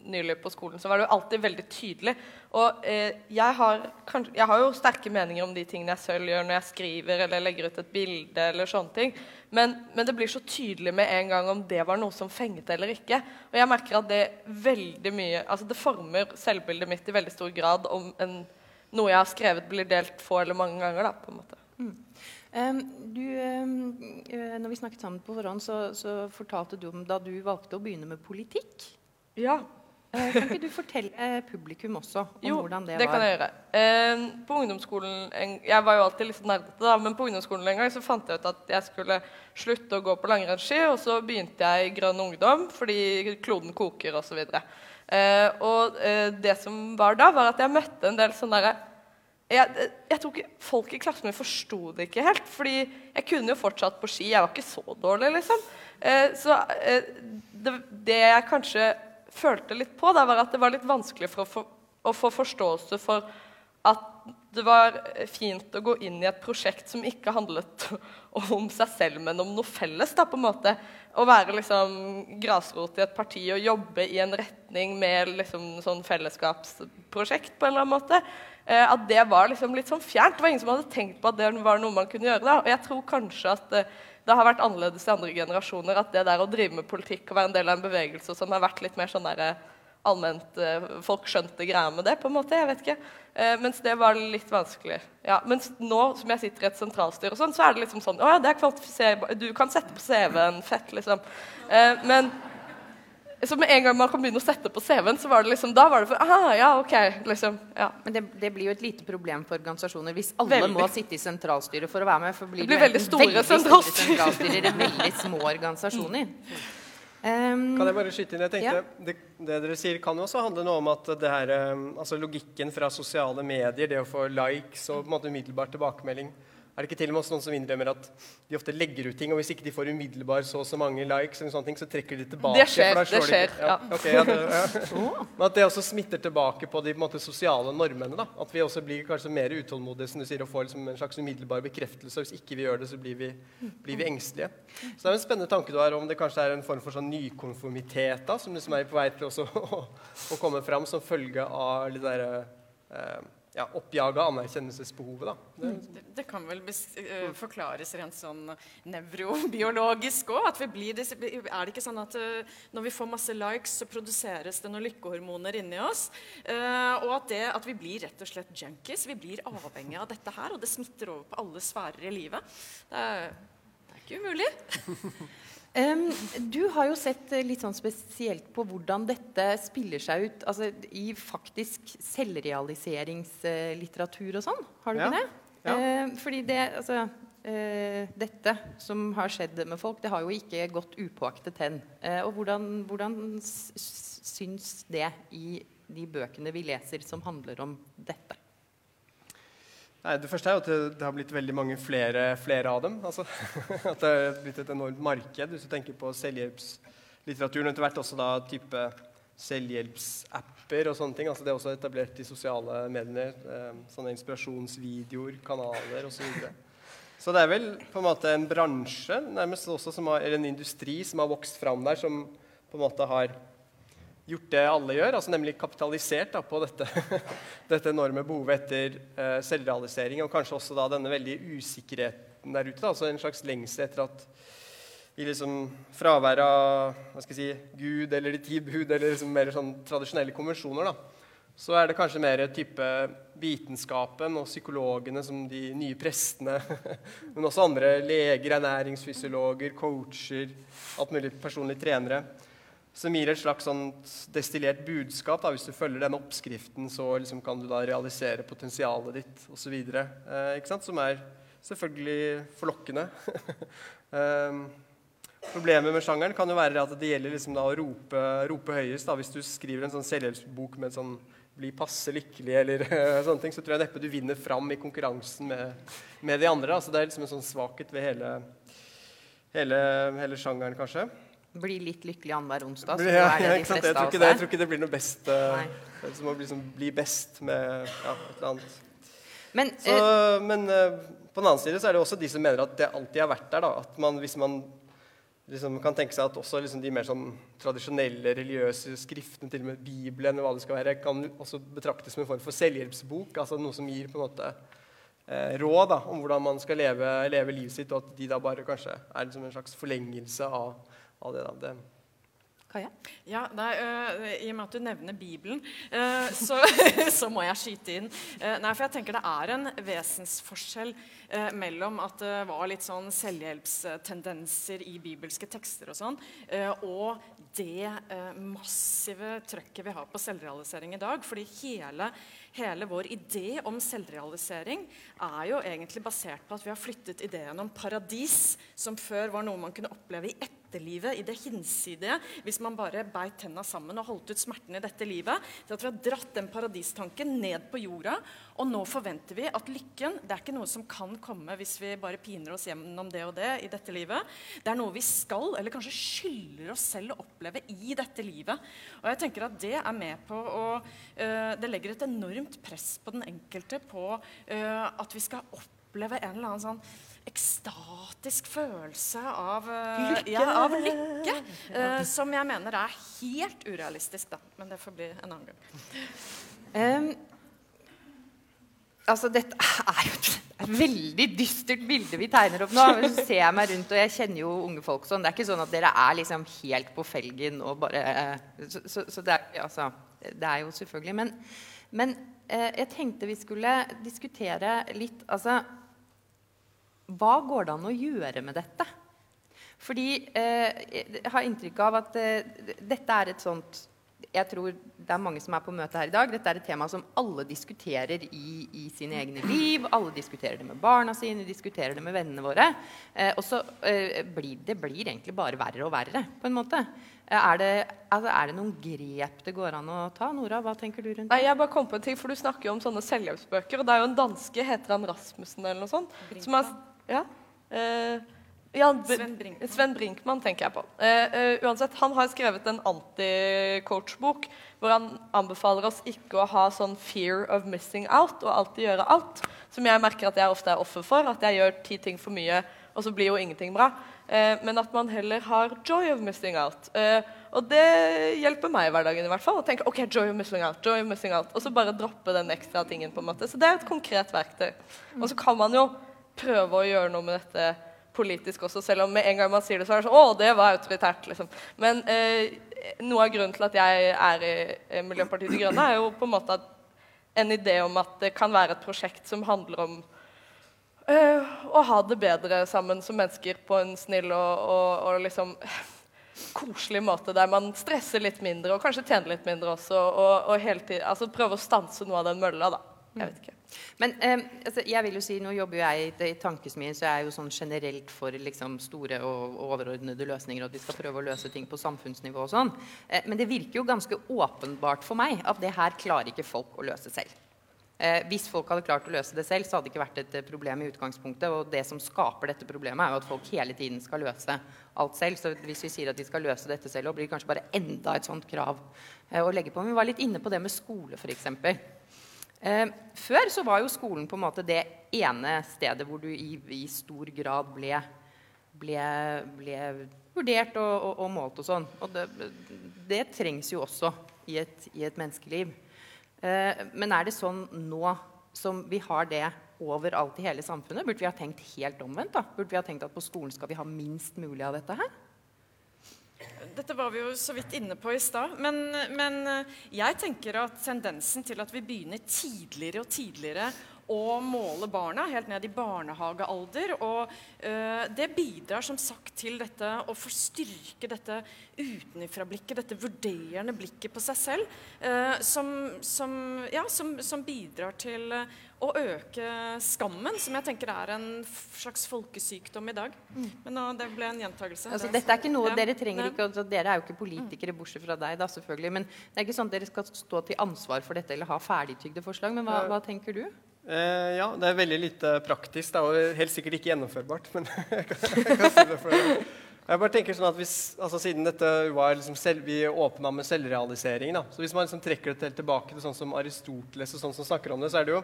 nylig på skolen. Så var det jo alltid veldig tydelig. Og eh, jeg, har, kanskje, jeg, har, jo sterke meninger om de tingene jeg selv gjør når jeg skriver eller legger ut et bilde. eller sånne ting. Men, men, det blir så tydelig med en gang om det var noe som fenget eller ikke. Og jeg merker at det veldig mye, altså det former selvbildet mitt i veldig stor grad om en, noe jeg har skrevet, blir delt få eller mange ganger. da, på en måte. Mm. Du, um, når vi snakket sammen på forhånd, så, så, fortalte du om da du valgte å begynne med politikk. Ja. Uh, kan ikke du fortelle publikum også om jo, hvordan det, det var? Jo, det kan jeg gjøre. På ungdomsskolen, en, Jeg var jo alltid litt nerdete, men på ungdomsskolen en gang så fant jeg ut at jeg skulle slutte å gå på langrennsski, og så begynte jeg i Grønn ungdom fordi kloden koker osv. Og, uh, og uh, det som var da, var at jeg møtte en del sånne derre jeg, jeg, tror folk i klassen min forsto det ikke helt. fordi jeg kunne jo fortsatt på ski. Jeg var ikke så dårlig, liksom. Eh, så eh, det, det, jeg kanskje følte litt på, da, var at det var litt vanskelig for å, for, å få forståelse for at det var fint å gå inn i et prosjekt som ikke handlet *laughs* om seg selv, men om noe felles. da, på en måte. Å være liksom grasrot i et parti og jobbe i en retning med liksom sånn fellesskapsprosjekt på en eller annen måte. Eh, at det var liksom litt sånn fjernt. Det var ingen som hadde tenkt på at det var noe man kunne gjøre. da. Og jeg tror kanskje at eh, det har vært annerledes i andre generasjoner. At det der å drive med politikk og være en del av en bevegelse som har vært litt mer sånn der, eh, allment Folk skjønte greia med det, på en måte. Jeg vet ikke. mens det var litt vanskelig. Ja, mens nå som jeg sitter i et sentralstyre, og sånn, så er det liksom sånn Å ja, det er Du kan sette på CV-en. Fett, liksom. men så med en gang man kan begynne å sette på CV-en, så var det liksom, da var det for aha, ja, ok, liksom, ja. Men det, det, blir jo et lite problem for organisasjoner hvis alle veldig. må sitte i sentralstyret for å være med. For blir det blir veldig store, veldig sentralstyrer. sentralstyrer i veldig små organisasjoner. Um, kan jeg bare skyte inn? Jeg tenkte, ja. det, det, dere sier, kan jo også handle noe om at det her, um, altså logikken fra sosiale medier, det å få likes og på en måte umiddelbar tilbakemelding er det ikke til og med også noen som innrømmer at de ofte legger ut ting, og hvis ikke de får umiddelbar så og så mange likes, eller sånne ting, så trekker de tilbake? Det skjer. det skjer, de, ja. Okay, ja, det, ja. *laughs* Men at det også smitter tilbake på de på måte, sosiale normene. da. At vi også blir kanskje mer utålmodige som du sier, og får liksom en slags umiddelbar bekreftelse. Hvis ikke vi gjør det, så blir vi, blir vi engstelige. Så det er en spennende tanke du har om det kanskje er en form for sånn nykonformitet da, som liksom er på vei til *laughs* å, å, komme fram som følge av litt derre eh, ja, oppjaga anerkjennelsesbehovet. Det, det, det, kan vel uh, forklares rent sånn nevrobiologisk òg. Er det ikke sånn at uh, når vi får masse likes, så produseres det noen lykkehormoner inni oss? Uh, og at, det, at, vi blir rett og slett junkies. Vi blir avhengig av dette her, og det smitter over på alle sfærer i livet. Det er, det er ikke umulig. *laughs* Du har jo sett eh, litt sånn spesielt på hvordan dette spiller seg ut altså, i faktisk selvrealiseringslitteratur og sånn. Har du ja. ikke det? Ja. Fordi det, altså, uh, dette som har skjedd med folk, det har jo ikke gått upåaktet hen. Uh, og hvordan, hvordan syns det i de bøkene vi leser som handler om dette? Nei, det første er jo at det, har blitt veldig mange flere, flere av dem. Altså, *laughs* at det har blitt et enormt marked. Hvis du tenker på selvhjelpslitteraturen, og etter hvert også da type selvhjelpsapper og sånne ting. Altså, det er også etablert i sosiale medier. Eh, sånne inspirasjonsvideoer, kanaler osv. Så, videre. så det er vel på en måte en bransje, nærmest også har, eller en industri, som har vokst fram der, som på en måte har gjort det alle gjør, altså nemlig kapitalisert da, på dette, *laughs* dette, enorme behovet etter uh, selvrealisering, og kanskje også da denne veldige usikkerheten der ute. Da, altså en slags lengsel etter at i liksom fravær av hva skal jeg si, Gud eller de ti bud eller liksom mer sånn tradisjonelle konvensjoner, da, så er det kanskje mer type vitenskapen og psykologene som de nye prestene, *laughs* men også andre leger, ernæringsfysiologer, coacher, alt mulig personlige trenere, som gir et slags sånt destillert budskap. Da. Hvis du følger den oppskriften, så liksom kan du da realisere potensialet ditt osv. Eh, som er selvfølgelig forlokkende. *laughs* eh, Problemet med sjangeren kan jo være at det gjelder liksom å rope, rope høyest. Da. Hvis du skriver en sånn selvhjelpsbok med sånn 'bli passe lykkelig' eller *laughs* sånne ting, så tror jeg neppe du vinner fram i konkurransen med, med de andre. Altså, det er liksom en sånn svakhet ved hele, hele, hele sjangeren, kanskje. Bli litt lykkelig annenhver onsdag. Så ja, er det de fleste jeg, tror det, jeg tror ikke det blir noe best. Uh, som å liksom bli best med ja, et eller annet. Men, så, uh, men uh, på den annen side så er det også de som mener at det alltid har vært der. Da. At man, hvis man liksom, kan tenke seg at også liksom, de mer sånn tradisjonelle religiøse skriftene, til og med Bibelen, hva det skal være, kan også betraktes som en form for selvhjelpsbok. altså Noe som gir på en måte råd da, om hvordan man skal leve, leve, livet sitt, og at de da bare kanskje er liksom en slags forlengelse av, av det. Det Kaja? Ja, nei, uh, I og med at du nevner Bibelen, uh, *laughs* så, så, må jeg skyte inn. Uh, nei, for jeg tenker Det er en vesensforskjell mellom at det var litt sånn selvhjelpstendenser i bibelske tekster og sånn, og det massive trøkket vi har på selvrealisering i dag. fordi hele hele vår idé om selvrealisering er jo egentlig basert på at vi har flyttet ideen om paradis, som før var noe man kunne oppleve i etterlivet, i det hinsidige, hvis man bare beit tenna sammen og holdt ut smerten i dette livet, til at vi har dratt den paradistanken ned på jorda. Og nå forventer vi at lykken det er ikke noe som kan komme hvis vi bare piner oss gjennom det og det i dette livet. Det er noe vi skal, eller kanskje skylder oss selv å oppleve i dette livet. Og jeg tenker at det er med på å øh, Det legger et enormt press på den enkelte på øh, at vi skal oppleve en eller annen sånn ekstatisk følelse av uh, lykke, ja, av lykke uh, som jeg mener er helt urealistisk. Da. Men det får bli en annen gang. Um, altså, dette er jo et veldig dystert bilde vi tegner opp nå. Så ser jeg meg rundt, og jeg kjenner jo unge folk sånn. Det er ikke sånn at dere er liksom helt på felgen og bare Så, så, så det, er, altså, det, er, jo selvfølgelig Men, men uh, jeg tenkte vi skulle diskutere litt Altså Hva går det an å gjøre med dette? Fordi eh, jeg har inntrykk av at eh, dette er et sånt jeg tror det er mange som er på møte her i dag. Dette er et tema som alle diskuterer i, i sine egne liv. Alle diskuterer det med barna sine, diskuterer det med vennene våre. Eh, og så eh, blir det blir egentlig bare verre og verre, på en måte. Eh, er, det, altså, er, det, noen grep det går an å ta? Nora, hva tenker du rundt det? Nei, jeg bare kom på en ting, for Du snakker jo om sånne selvhjelpsbøker. og Det er jo en danske, heter han Rasmussen eller noe sånt? Brinkmann. Ja, Uh, ja, Sven Brinkmann. Sven Brinkmann tenker jeg på. Uh, uh, uansett, Han har skrevet en anti-coach-bok hvor han anbefaler oss ikke å ha sånn 'fear of missing out' og alltid gjøre alt. Som jeg merker at jeg ofte er offer for. At jeg gjør ti ting for mye, og så blir jo ingenting bra. Uh, men at man heller har 'joy of missing out'. og det hjelper meg i hverdagen i hvert fall. Å tenke ok, joy of missing out, joy of missing out, Og så bare droppe den ekstra tingen. på en måte. Så det er et konkret verktøy. Og så kan man jo prøve å gjøre noe med dette politisk også, selv om med en gang man sier det, så er det sånn Å, det var autoritært, liksom. Men eh, noe av grunnen til at jeg er i Miljøpartiet De Grønne, er jo på en måte en idé om at det kan være et prosjekt som handler om øh, å ha det bedre sammen som mennesker på en snill og, og, og liksom koselig måte der man stresser litt mindre og kanskje tjener litt mindre også. Og, og hele tiden, altså prøve å stanse noe av den mølla, da. Jeg vet ikke. Men eh, altså, jeg vil jo si, Nå jobber jeg i, i Tankesmien, så jeg er jo sånn generelt for liksom, store og, overordnede løsninger. og At vi skal prøve å løse ting på samfunnsnivå. og sånn. Eh, men det virker jo ganske åpenbart for meg at det her klarer ikke folk å løse selv. Eh, hvis folk hadde klart å løse det selv, så hadde det ikke vært et eh, problem i utgangspunktet. Og det som skaper dette problemet, er jo at folk hele tiden skal løse alt selv. Så hvis vi sier at de skal løse dette selv, blir det kanskje bare enda et sånt krav eh, å legge på. Men vi var litt inne på det med skole, f.eks. Eh, før så var jo skolen på en måte det ene stedet hvor du i, i stor grad ble, ble, ble vurdert og, og, og, målt og sånn. Og det, det, trengs jo også i et, i et menneskeliv. Eh, men er det sånn nå som vi har det overalt i hele samfunnet? Burde vi ha tenkt helt omvendt? da? Burde vi ha tenkt at på skolen skal vi ha minst mulig av dette her? Dette var vi jo så vidt inne på i stad. Men, men eh, jeg tenker at tendensen til at vi begynner tidligere og tidligere å måle barna helt ned i barnehagealder. Og øh, det bidrar som sagt til dette å forstyrke dette utenfra-blikket, dette vurderende blikket på seg selv, øh, som, som, ja, som, som, bidrar til uh, å øke skammen, som jeg tenker er en slags folkesykdom i dag. Mm. Men nå, det ble en gjentakelse. Altså, dette er ikke noe ja. Dere trenger ikke, altså, dere er jo ikke politikere, bortsett fra deg, da, selvfølgelig. Men det er ikke sånn at dere skal stå til ansvar for dette eller ha ferdigtygde forslag. Men hva, hva tenker du? Eh, ja, det er veldig lite praktisk da, og helt sikkert ikke gjennomførbart. Men *laughs* jeg kan, jeg kan si det for deg. Jeg bare tenker sånn at hvis, altså Siden dette var liksom selv, vi åpna med selvrealisering da, så Hvis man liksom trekker det tilbake til sånn som Aristoteles og sånn som snakker om det, så er det jo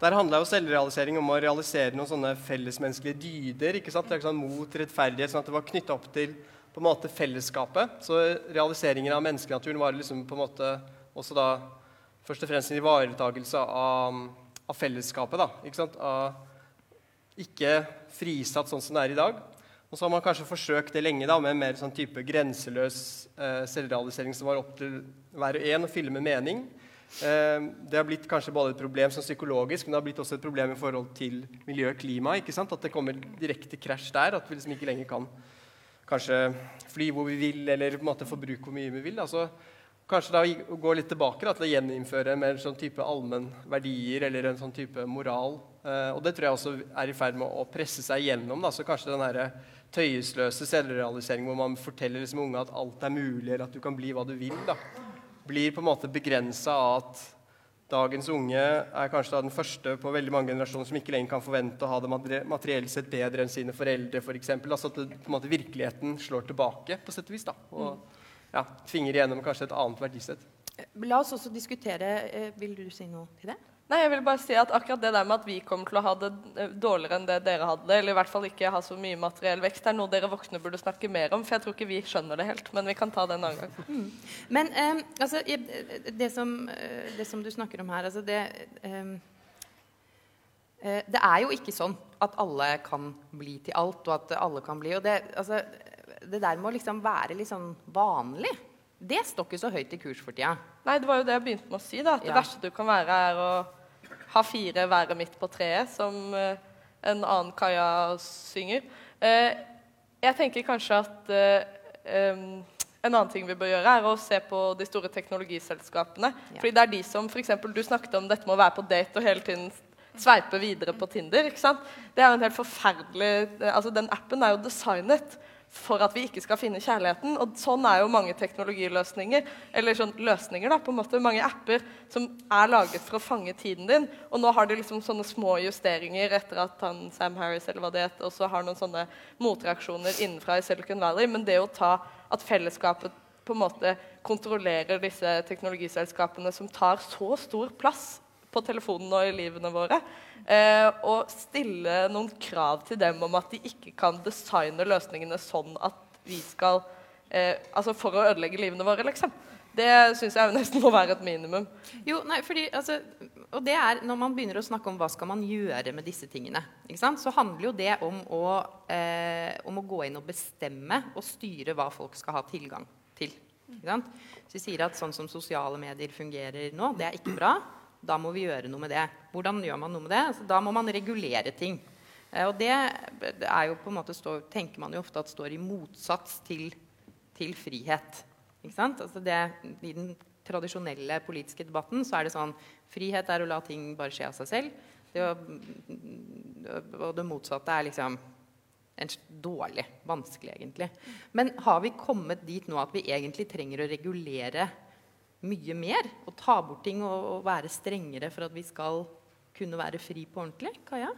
der handla jo selvrealisering om å realisere noen sånne fellesmenneskelige dyder. ikke sant? Det er sånn Mot rettferdighet. sånn at Det var knytta opp til på en måte fellesskapet. Så realiseringen av menneskenaturen var liksom på en måte også da først og fremst en ivaretakelse av av fellesskapet. da, ikke sant? Av ikke frisatt sånn som det er i dag. Og så har man kanskje forsøkt det lenge da, med en mer sånn type grenseløs eh, selvrealisering som var opp til hver og en å fylle med mening. Eh, det har blitt kanskje både et problem som psykologisk, men det har blitt også et problem i forhold til miljø og klima. ikke sant? At det kommer direkte krasj der. At vi liksom ikke lenger kan kanskje fly hvor vi vil, eller på en måte forbruke hvor mye vi vil. Altså, Kanskje da gå litt tilbake da, til å gjeninnføre mer sånn type allmennverdier eller en sånn type moral. Eh, og det tror jeg også er i ferd med å presse seg gjennom. Da. Så kanskje den her tøyesløse selvrealiseringen hvor man forteller liksom unge at alt er mulig, eller at du kan bli hva du vil, da, blir på en måte begrensa av at dagens unge er kanskje den første på veldig mange generasjoner som ikke lenger kan forvente å ha det materielt sett bedre enn sine foreldre, f.eks. For eksempel. altså at det, på en måte, virkeligheten slår tilbake, på sett og vis. da. Og, ja, tvinger igjennom kanskje et annet verdisett. La oss også diskutere eh, Vil du si noe til det? Nei, jeg vil bare si at akkurat det der med at vi kommer til å ha det eh, dårligere enn det dere hadde, eller i hvert fall ikke ha så mye materiell vekst, er noe dere voksne burde snakke mer om. For jeg tror ikke vi skjønner det helt. Men vi kan ta det en annen gang. Mm. Men um, altså, det som, det som, du snakker om her, altså det um, Det er jo ikke sånn at alle kan bli til alt, og at alle kan bli. og det, altså, det der med å liksom være litt sånn vanlig, det står ikke så høyt i kurs for tida. Nei, det var jo det jeg begynte med å si. da, at Det verste du kan være, er å ha fire været midt på treet, som uh, en annen Kaja synger. Uh, jeg tenker kanskje at um, en annen ting vi bør gjøre, er å se på de store teknologiselskapene. Ja. Fordi det er de som, eksempel, Du snakket om dette med å være på date og hele tiden sveipe videre på Tinder. ikke sant? Det er jo en helt forferdelig, altså Den appen er jo designet for at vi ikke skal finne kjærligheten. Og sånn er jo mange teknologiløsninger, eller sånn løsninger da, på en måte, mange apper som er laget for å fange tiden din. Og nå har de liksom sånne små justeringer etter at han, Sam Harris eller hva det heter, også har noen sånne motreaksjoner innenfra i Silicon Valley. Men det å ta at fellesskapet på en måte kontrollerer disse teknologiselskapene som tar så stor plass på telefonen og i livene våre, Eh, og stille noen krav til dem om at de ikke kan designe løsningene sånn at vi skal eh, Altså for å ødelegge livene våre, liksom. Det syns jeg nesten må være et minimum. Jo, nei, fordi, altså, og det er Når man begynner å snakke om hva skal man gjøre med disse tingene, så handler jo det om å, eh, om å, gå inn og bestemme og styre hva folk skal ha tilgang til. Så vi sier at sånn som sosiale medier fungerer nå, det er ikke bra. Da må vi gjøre noe med det. Hvordan gjør man noe med det? Altså, da må man regulere ting. Eh, og det er jo på en måte stå, tenker man jo ofte at står i motsats til, til frihet. Ikke sant? Altså det, I den tradisjonelle politiske debatten så er det sånn frihet er å la ting bare skje av seg selv. Det å, og det motsatte er liksom dårlig. Vanskelig, egentlig. Men har vi kommet dit nå at vi egentlig trenger å regulere mye mer. Og ta bort ting og, og, være strengere for at vi skal kunne være fri på ordentlig? Kaja?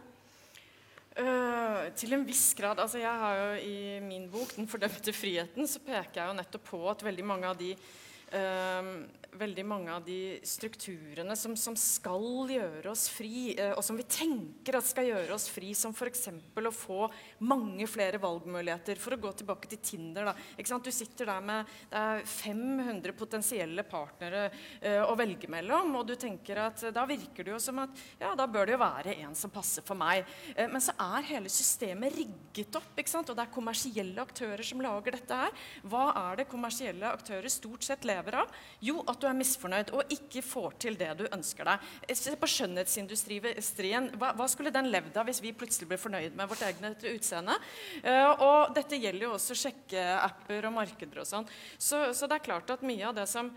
Uh, til en viss grad. altså jeg har jo I min bok 'Den fordømte friheten' så peker jeg jo nettopp på at veldig mange av de veldig mange av de strukturene som, som skal gjøre oss fri, eh, og som vi tenker at skal gjøre oss fri, som f.eks. å få mange flere valgmuligheter. For å gå tilbake til Tinder. Da. Du sitter der med 500 potensielle partnere uh, å velge mellom, og du tenker at da virker det jo som at ja, da bør det jo være en som passer for meg. Uh, men så er hele systemet rigget opp, og det er kommersielle aktører som lager dette her. Hva er det kommersielle aktører stort sett lever av? Jo, at du er misfornøyd og ikke får til det du ønsker deg. Se på skjønnhetsindustrien. Hva, hva, skulle den levd av hvis vi plutselig ble fornøyd med vårt eget utseende? Uh, og dette gjelder jo også sjekkeapper og markeder og sånn. Så, så det er klart at mye av det som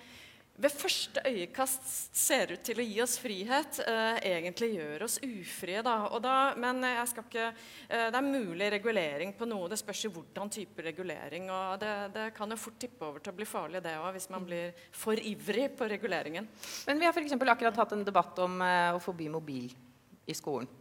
ved første øyekast ser ut til å gi oss frihet, eh, egentlig gjør oss ufrie. Da. Da, men ikke, eh, det er mulig regulering på noe. Det spørs jo hvordan type regulering. og Det, det kan jo fort tippe over til å bli farlig det òg, hvis man blir for ivrig på reguleringen. Men Vi har for akkurat hatt en debatt om eh, å forby mobil i skolen.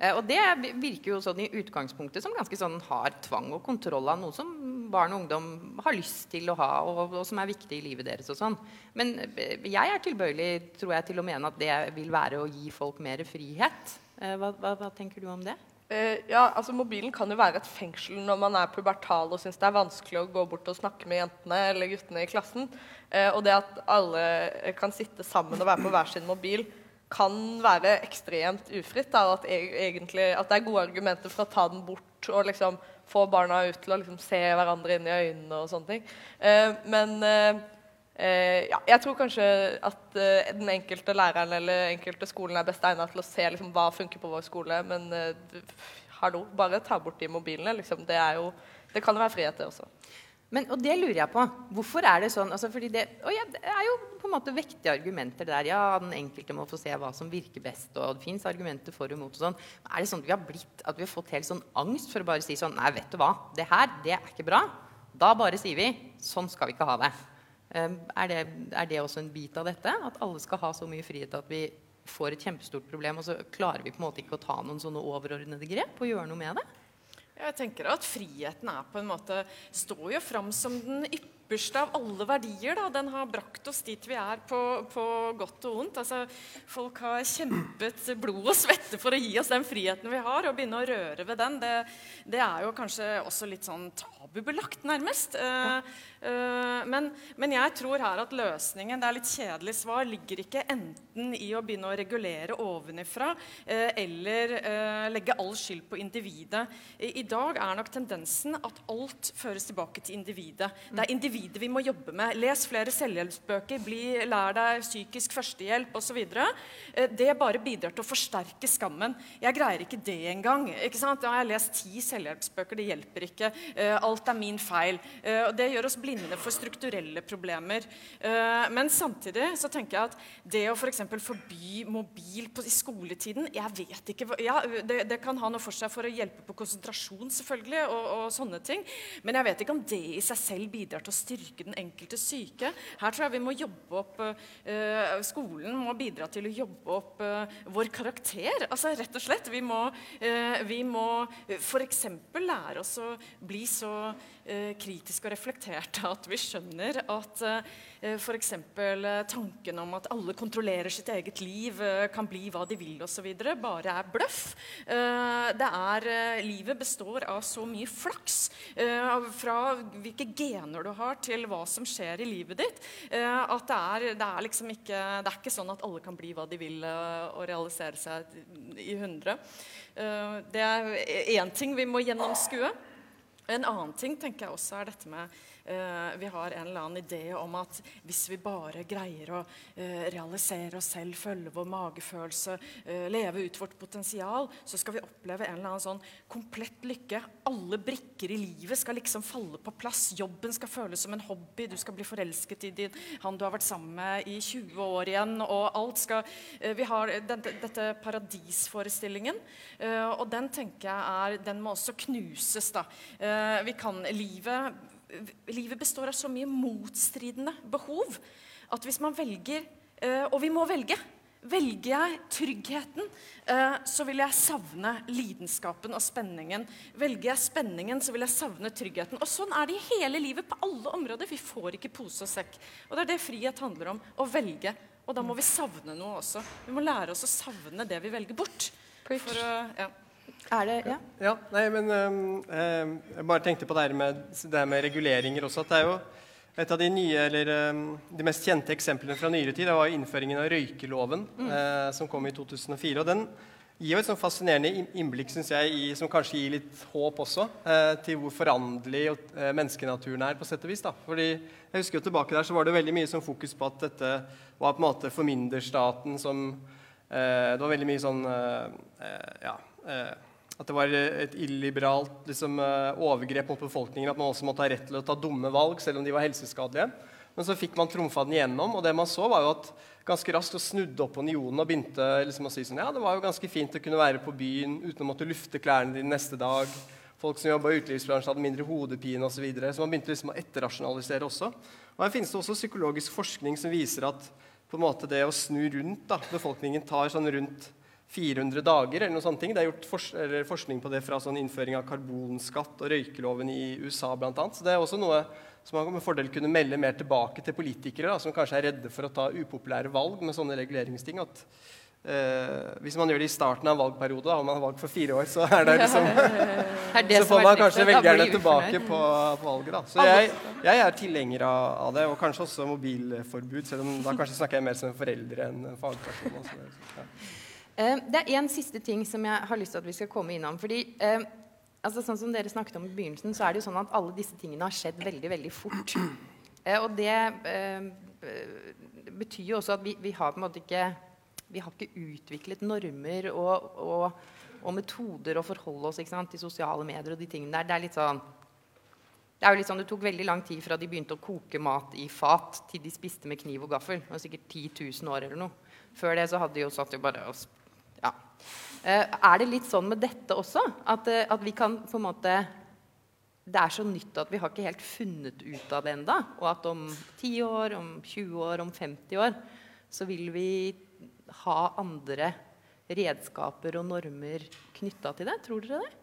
Eh, og det virker jo sånn i utgangspunktet som ganske sånn hard tvang og kontroll av noe som barn og ungdom har lyst til å ha, og, og som er viktig i livet deres. og sånn. Men eh, jeg er tilbøyelig tror jeg, til å mene at det vil være å gi folk mer frihet. Eh, hva, hva, hva tenker du om det? Ja, altså Mobilen kan jo være et fengsel når man er pubertal og syns det er vanskelig å gå bort og snakke med jentene eller guttene i klassen. Og det at alle kan sitte sammen og være på hver sin mobil, kan være ekstremt ufritt. Da, at, egentlig, at, det er gode argumenter for å ta den bort og liksom få barna ut til å liksom se hverandre inn i øynene og sånne ting. Eh, men eh, eh ja, jeg tror kanskje at eh, den enkelte læreren eller enkelte skolen er best egnet til å se liksom, hva funker på vår skole. Men eh, hallo, bare ta bort de mobilene. Liksom. Det, jo, det kan jo være frihet, det også. Men, og det lurer jeg på. Hvorfor er det sånn? Altså, det, ja, det, er jo på en måte vektige argumenter der. Ja, den enkelte må få se hva som virker best, og det fins argumenter for og mot. og sånn. Er det sånn at vi har blitt, at vi har fått helt sånn angst for å bare si sånn Nei, vet du hva. Det her, det er ikke bra. Da bare sier vi sånn skal vi ikke ha det. Um, er det. Er det også en bit av dette? At alle skal ha så mye frihet at vi får et kjempestort problem, og så klarer vi på en måte ikke å ta noen sånne overordnede grep og gjøre noe med det? Jeg tenker at Friheten er på en måte, står jo fram som den ypperste av alle verdier. Da. Den har brakt oss dit vi er, på, på godt og vondt. Altså, folk har kjempet blod og svette for å gi oss den friheten vi har. og begynne å røre ved den, det, det er jo kanskje også litt sånn tabubelagt, nærmest. Uh, uh, men, men, jeg tror her at løsningen, det er litt kjedelig svar, ligger ikke enten i å begynne å regulere ovenifra uh, eller legge all skyld på individet. I, dag er nok tendensen at alt føres tilbake til individet. Det er individet vi må jobbe med. Les flere selvhjelpsbøker, bli, lær deg psykisk førstehjelp osv. Det bare bidrar til å forsterke skammen. Jeg greier ikke det engang. Ikke sant? Da har jeg lest ti selvhjelpsbøker, det hjelper ikke. alt er min feil. Det gjør oss blinde for strukturelle problemer. Uh, men samtidig så tenker jeg at det å f.eks. For forby mobil på, i skoletiden Jeg vet ikke ja, det, det, kan ha noe for seg for å hjelpe på konsentrasjon selvfølgelig, og, og, sånne ting. Men jeg vet ikke om det i seg selv bidrar til å styrke den enkelte syke. Her tror jeg vi må jobbe opp uh, Skolen må bidra til å jobbe opp vår karakter. Altså rett og slett. Vi må, vi må f.eks. lære oss å bli så eh, kritiske og reflekterte at vi skjønner at eh, f.eks. Eh, tanken om at alle kontrollerer sitt eget liv, eh, kan bli hva de vil osv., bare er bløff. Det er, livet består av så mye flaks. Fra hvilke gener du har, til hva som skjer i livet ditt. at det er, det er, liksom ikke, det er ikke sånn at alle kan bli hva de vil og realisere seg i 100. det er én ting vi må gjennomskue. En annen ting tenker jeg også er dette med Vi har en eller annen idé om at hvis vi bare greier å uh, realisere oss selv, følge vår magefølelse, uh, leve ut vårt potensial, så skal vi oppleve en eller annen sånn komplett lykke. Alle brikker i livet skal liksom falle på plass. Jobben skal føles som en hobby. Du skal bli forelsket i din, han du har vært sammen med i 20 år igjen. Og alt skal Vi har den, dette paradisforestillingen, og den tenker jeg er Den må også knuses, da. vi kan livet livet består av så mye motstridende behov at hvis man velger eh, Og vi må velge. Velger jeg tryggheten, eh, så vil jeg savne lidenskapen og spenningen. Velger jeg spenningen, så vil jeg savne tryggheten. Og sånn er det i hele livet, på alle områder. Vi får ikke pose og sekk. Og det er det frihet handler om. Å velge. Og da må vi savne noe også. Vi må lære oss å savne det vi velger bort. For å, ja. Er det Ja? Ja, nei, men um, Jeg bare tenkte på det her med, det her med reguleringer også. at det er jo et av de nye, eller øhm, de mest kjente eksemplene fra nyere tid det var innføringen av røykeloven, eh, som kom i 2004. og Den gir jo et sånn fascinerende innblikk synes jeg, i, som kanskje gir litt håp også, eh, til hvor foranderlig eh, menneskenaturen er, på sett og vis. da. Fordi jeg husker jo Tilbake der så var det veldig mye sånn fokus på at dette var på en måte formynderstaten som eh, Det var veldig mye sånn eh, eh, Ja. Eh, at det var et illiberalt liksom, eh, overgrep mot befolkningen. At man også måtte ha rett til å ta dumme valg, selv om de var helseskadelige. Men så fikk man trumfa den igjennom, og det man så, var jo at ganske raskt så snudde opinionen og begynte liksom å si sånn Ja, det var jo ganske fint å kunne være på byen uten å måtte lufte klærne dine neste dag. Folk som jobba i utelivsbransjen, hadde mindre hodepine osv. Så, videre. så man begynte liksom å etterrasjonalisere også. Og Her finnes det også psykologisk forskning som viser at på en måte det å snu rundt da, befolkningen tar sånn rundt 400 dager. eller noe sånne ting. Det er gjort for forskning på det fra sånn innføring av karbonskatt og røykeloven i USA bl.a. Så det er også noe som man med fordel kunne melde mer tilbake til politikere da, som kanskje er redde for å ta upopulære valg med sånne reguleringsting. at eh, Hvis man gjør det i starten av en valgperiode, da, og man har valgt for fire år, så er det liksom *laughs* det så får man kanskje velgerne tilbake på, på valget. da. Så jeg, jeg er tilhenger av, av det, og kanskje også mobilforbud, selv om da kanskje snakker jeg mer som en forelder enn en fagperson. også. *laughs* Ja. Eh, Det er en siste ting som jeg har lyst til at vi skal komme innom. fordi eh, altså Sånn som dere snakket om i begynnelsen, så er det jo sånn at alle disse tingene har skjedd veldig veldig fort. Eh, og det betyr jo også at vi, vi har på en måte ikke vi har ikke utviklet normer og, og, og metoder å forholde oss ikke sant, til sosiale medier og de tingene der. Det er litt sånn det er jo litt sånn, det tok veldig lang tid fra de begynte å koke mat i fat, til de spiste med kniv og gaffel. Det var sikkert 10 000 år eller noe. Før det så hadde de jo satt jo bare og er det litt sånn med dette også? At, eh, at vi kan på en måte Det er så nytt at vi har ikke helt funnet ut av det enda, Og at om 10 år, om 20 år, om 50 år så vil vi ha andre redskaper og normer knytta til det. Tror dere det?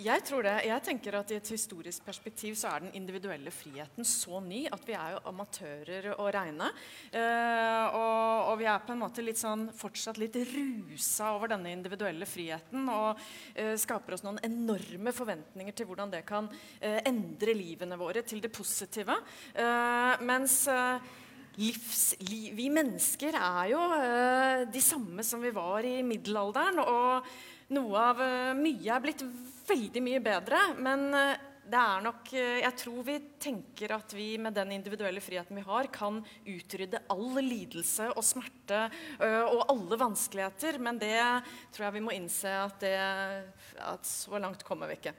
Jeg tror det. Jeg tenker at I et historisk perspektiv så er den individuelle friheten så ny at vi er jo amatører å regne. Eh, og, og vi er på en måte litt sånn, fortsatt litt rusa over denne individuelle friheten. Og eh, skaper oss noen enorme forventninger til hvordan det kan eh, endre livene våre til det positive. Eh, mens eh, livs, li, vi mennesker er jo eh, de samme som vi var i middelalderen. Og noe av eh, mye er blitt veldig mye bedre. Men eh, det er nok eh, Jeg tror vi tenker at vi med den individuelle friheten vi har, kan utrydde all lidelse og smerte og alle vanskeligheter. Men det tror jeg vi må innse at, det, at så langt kommer vi ikke.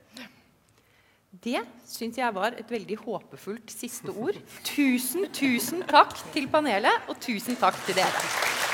Det syns jeg var et veldig håpefullt siste ord. Tusen, tusen takk til panelet, og tusen takk til dere.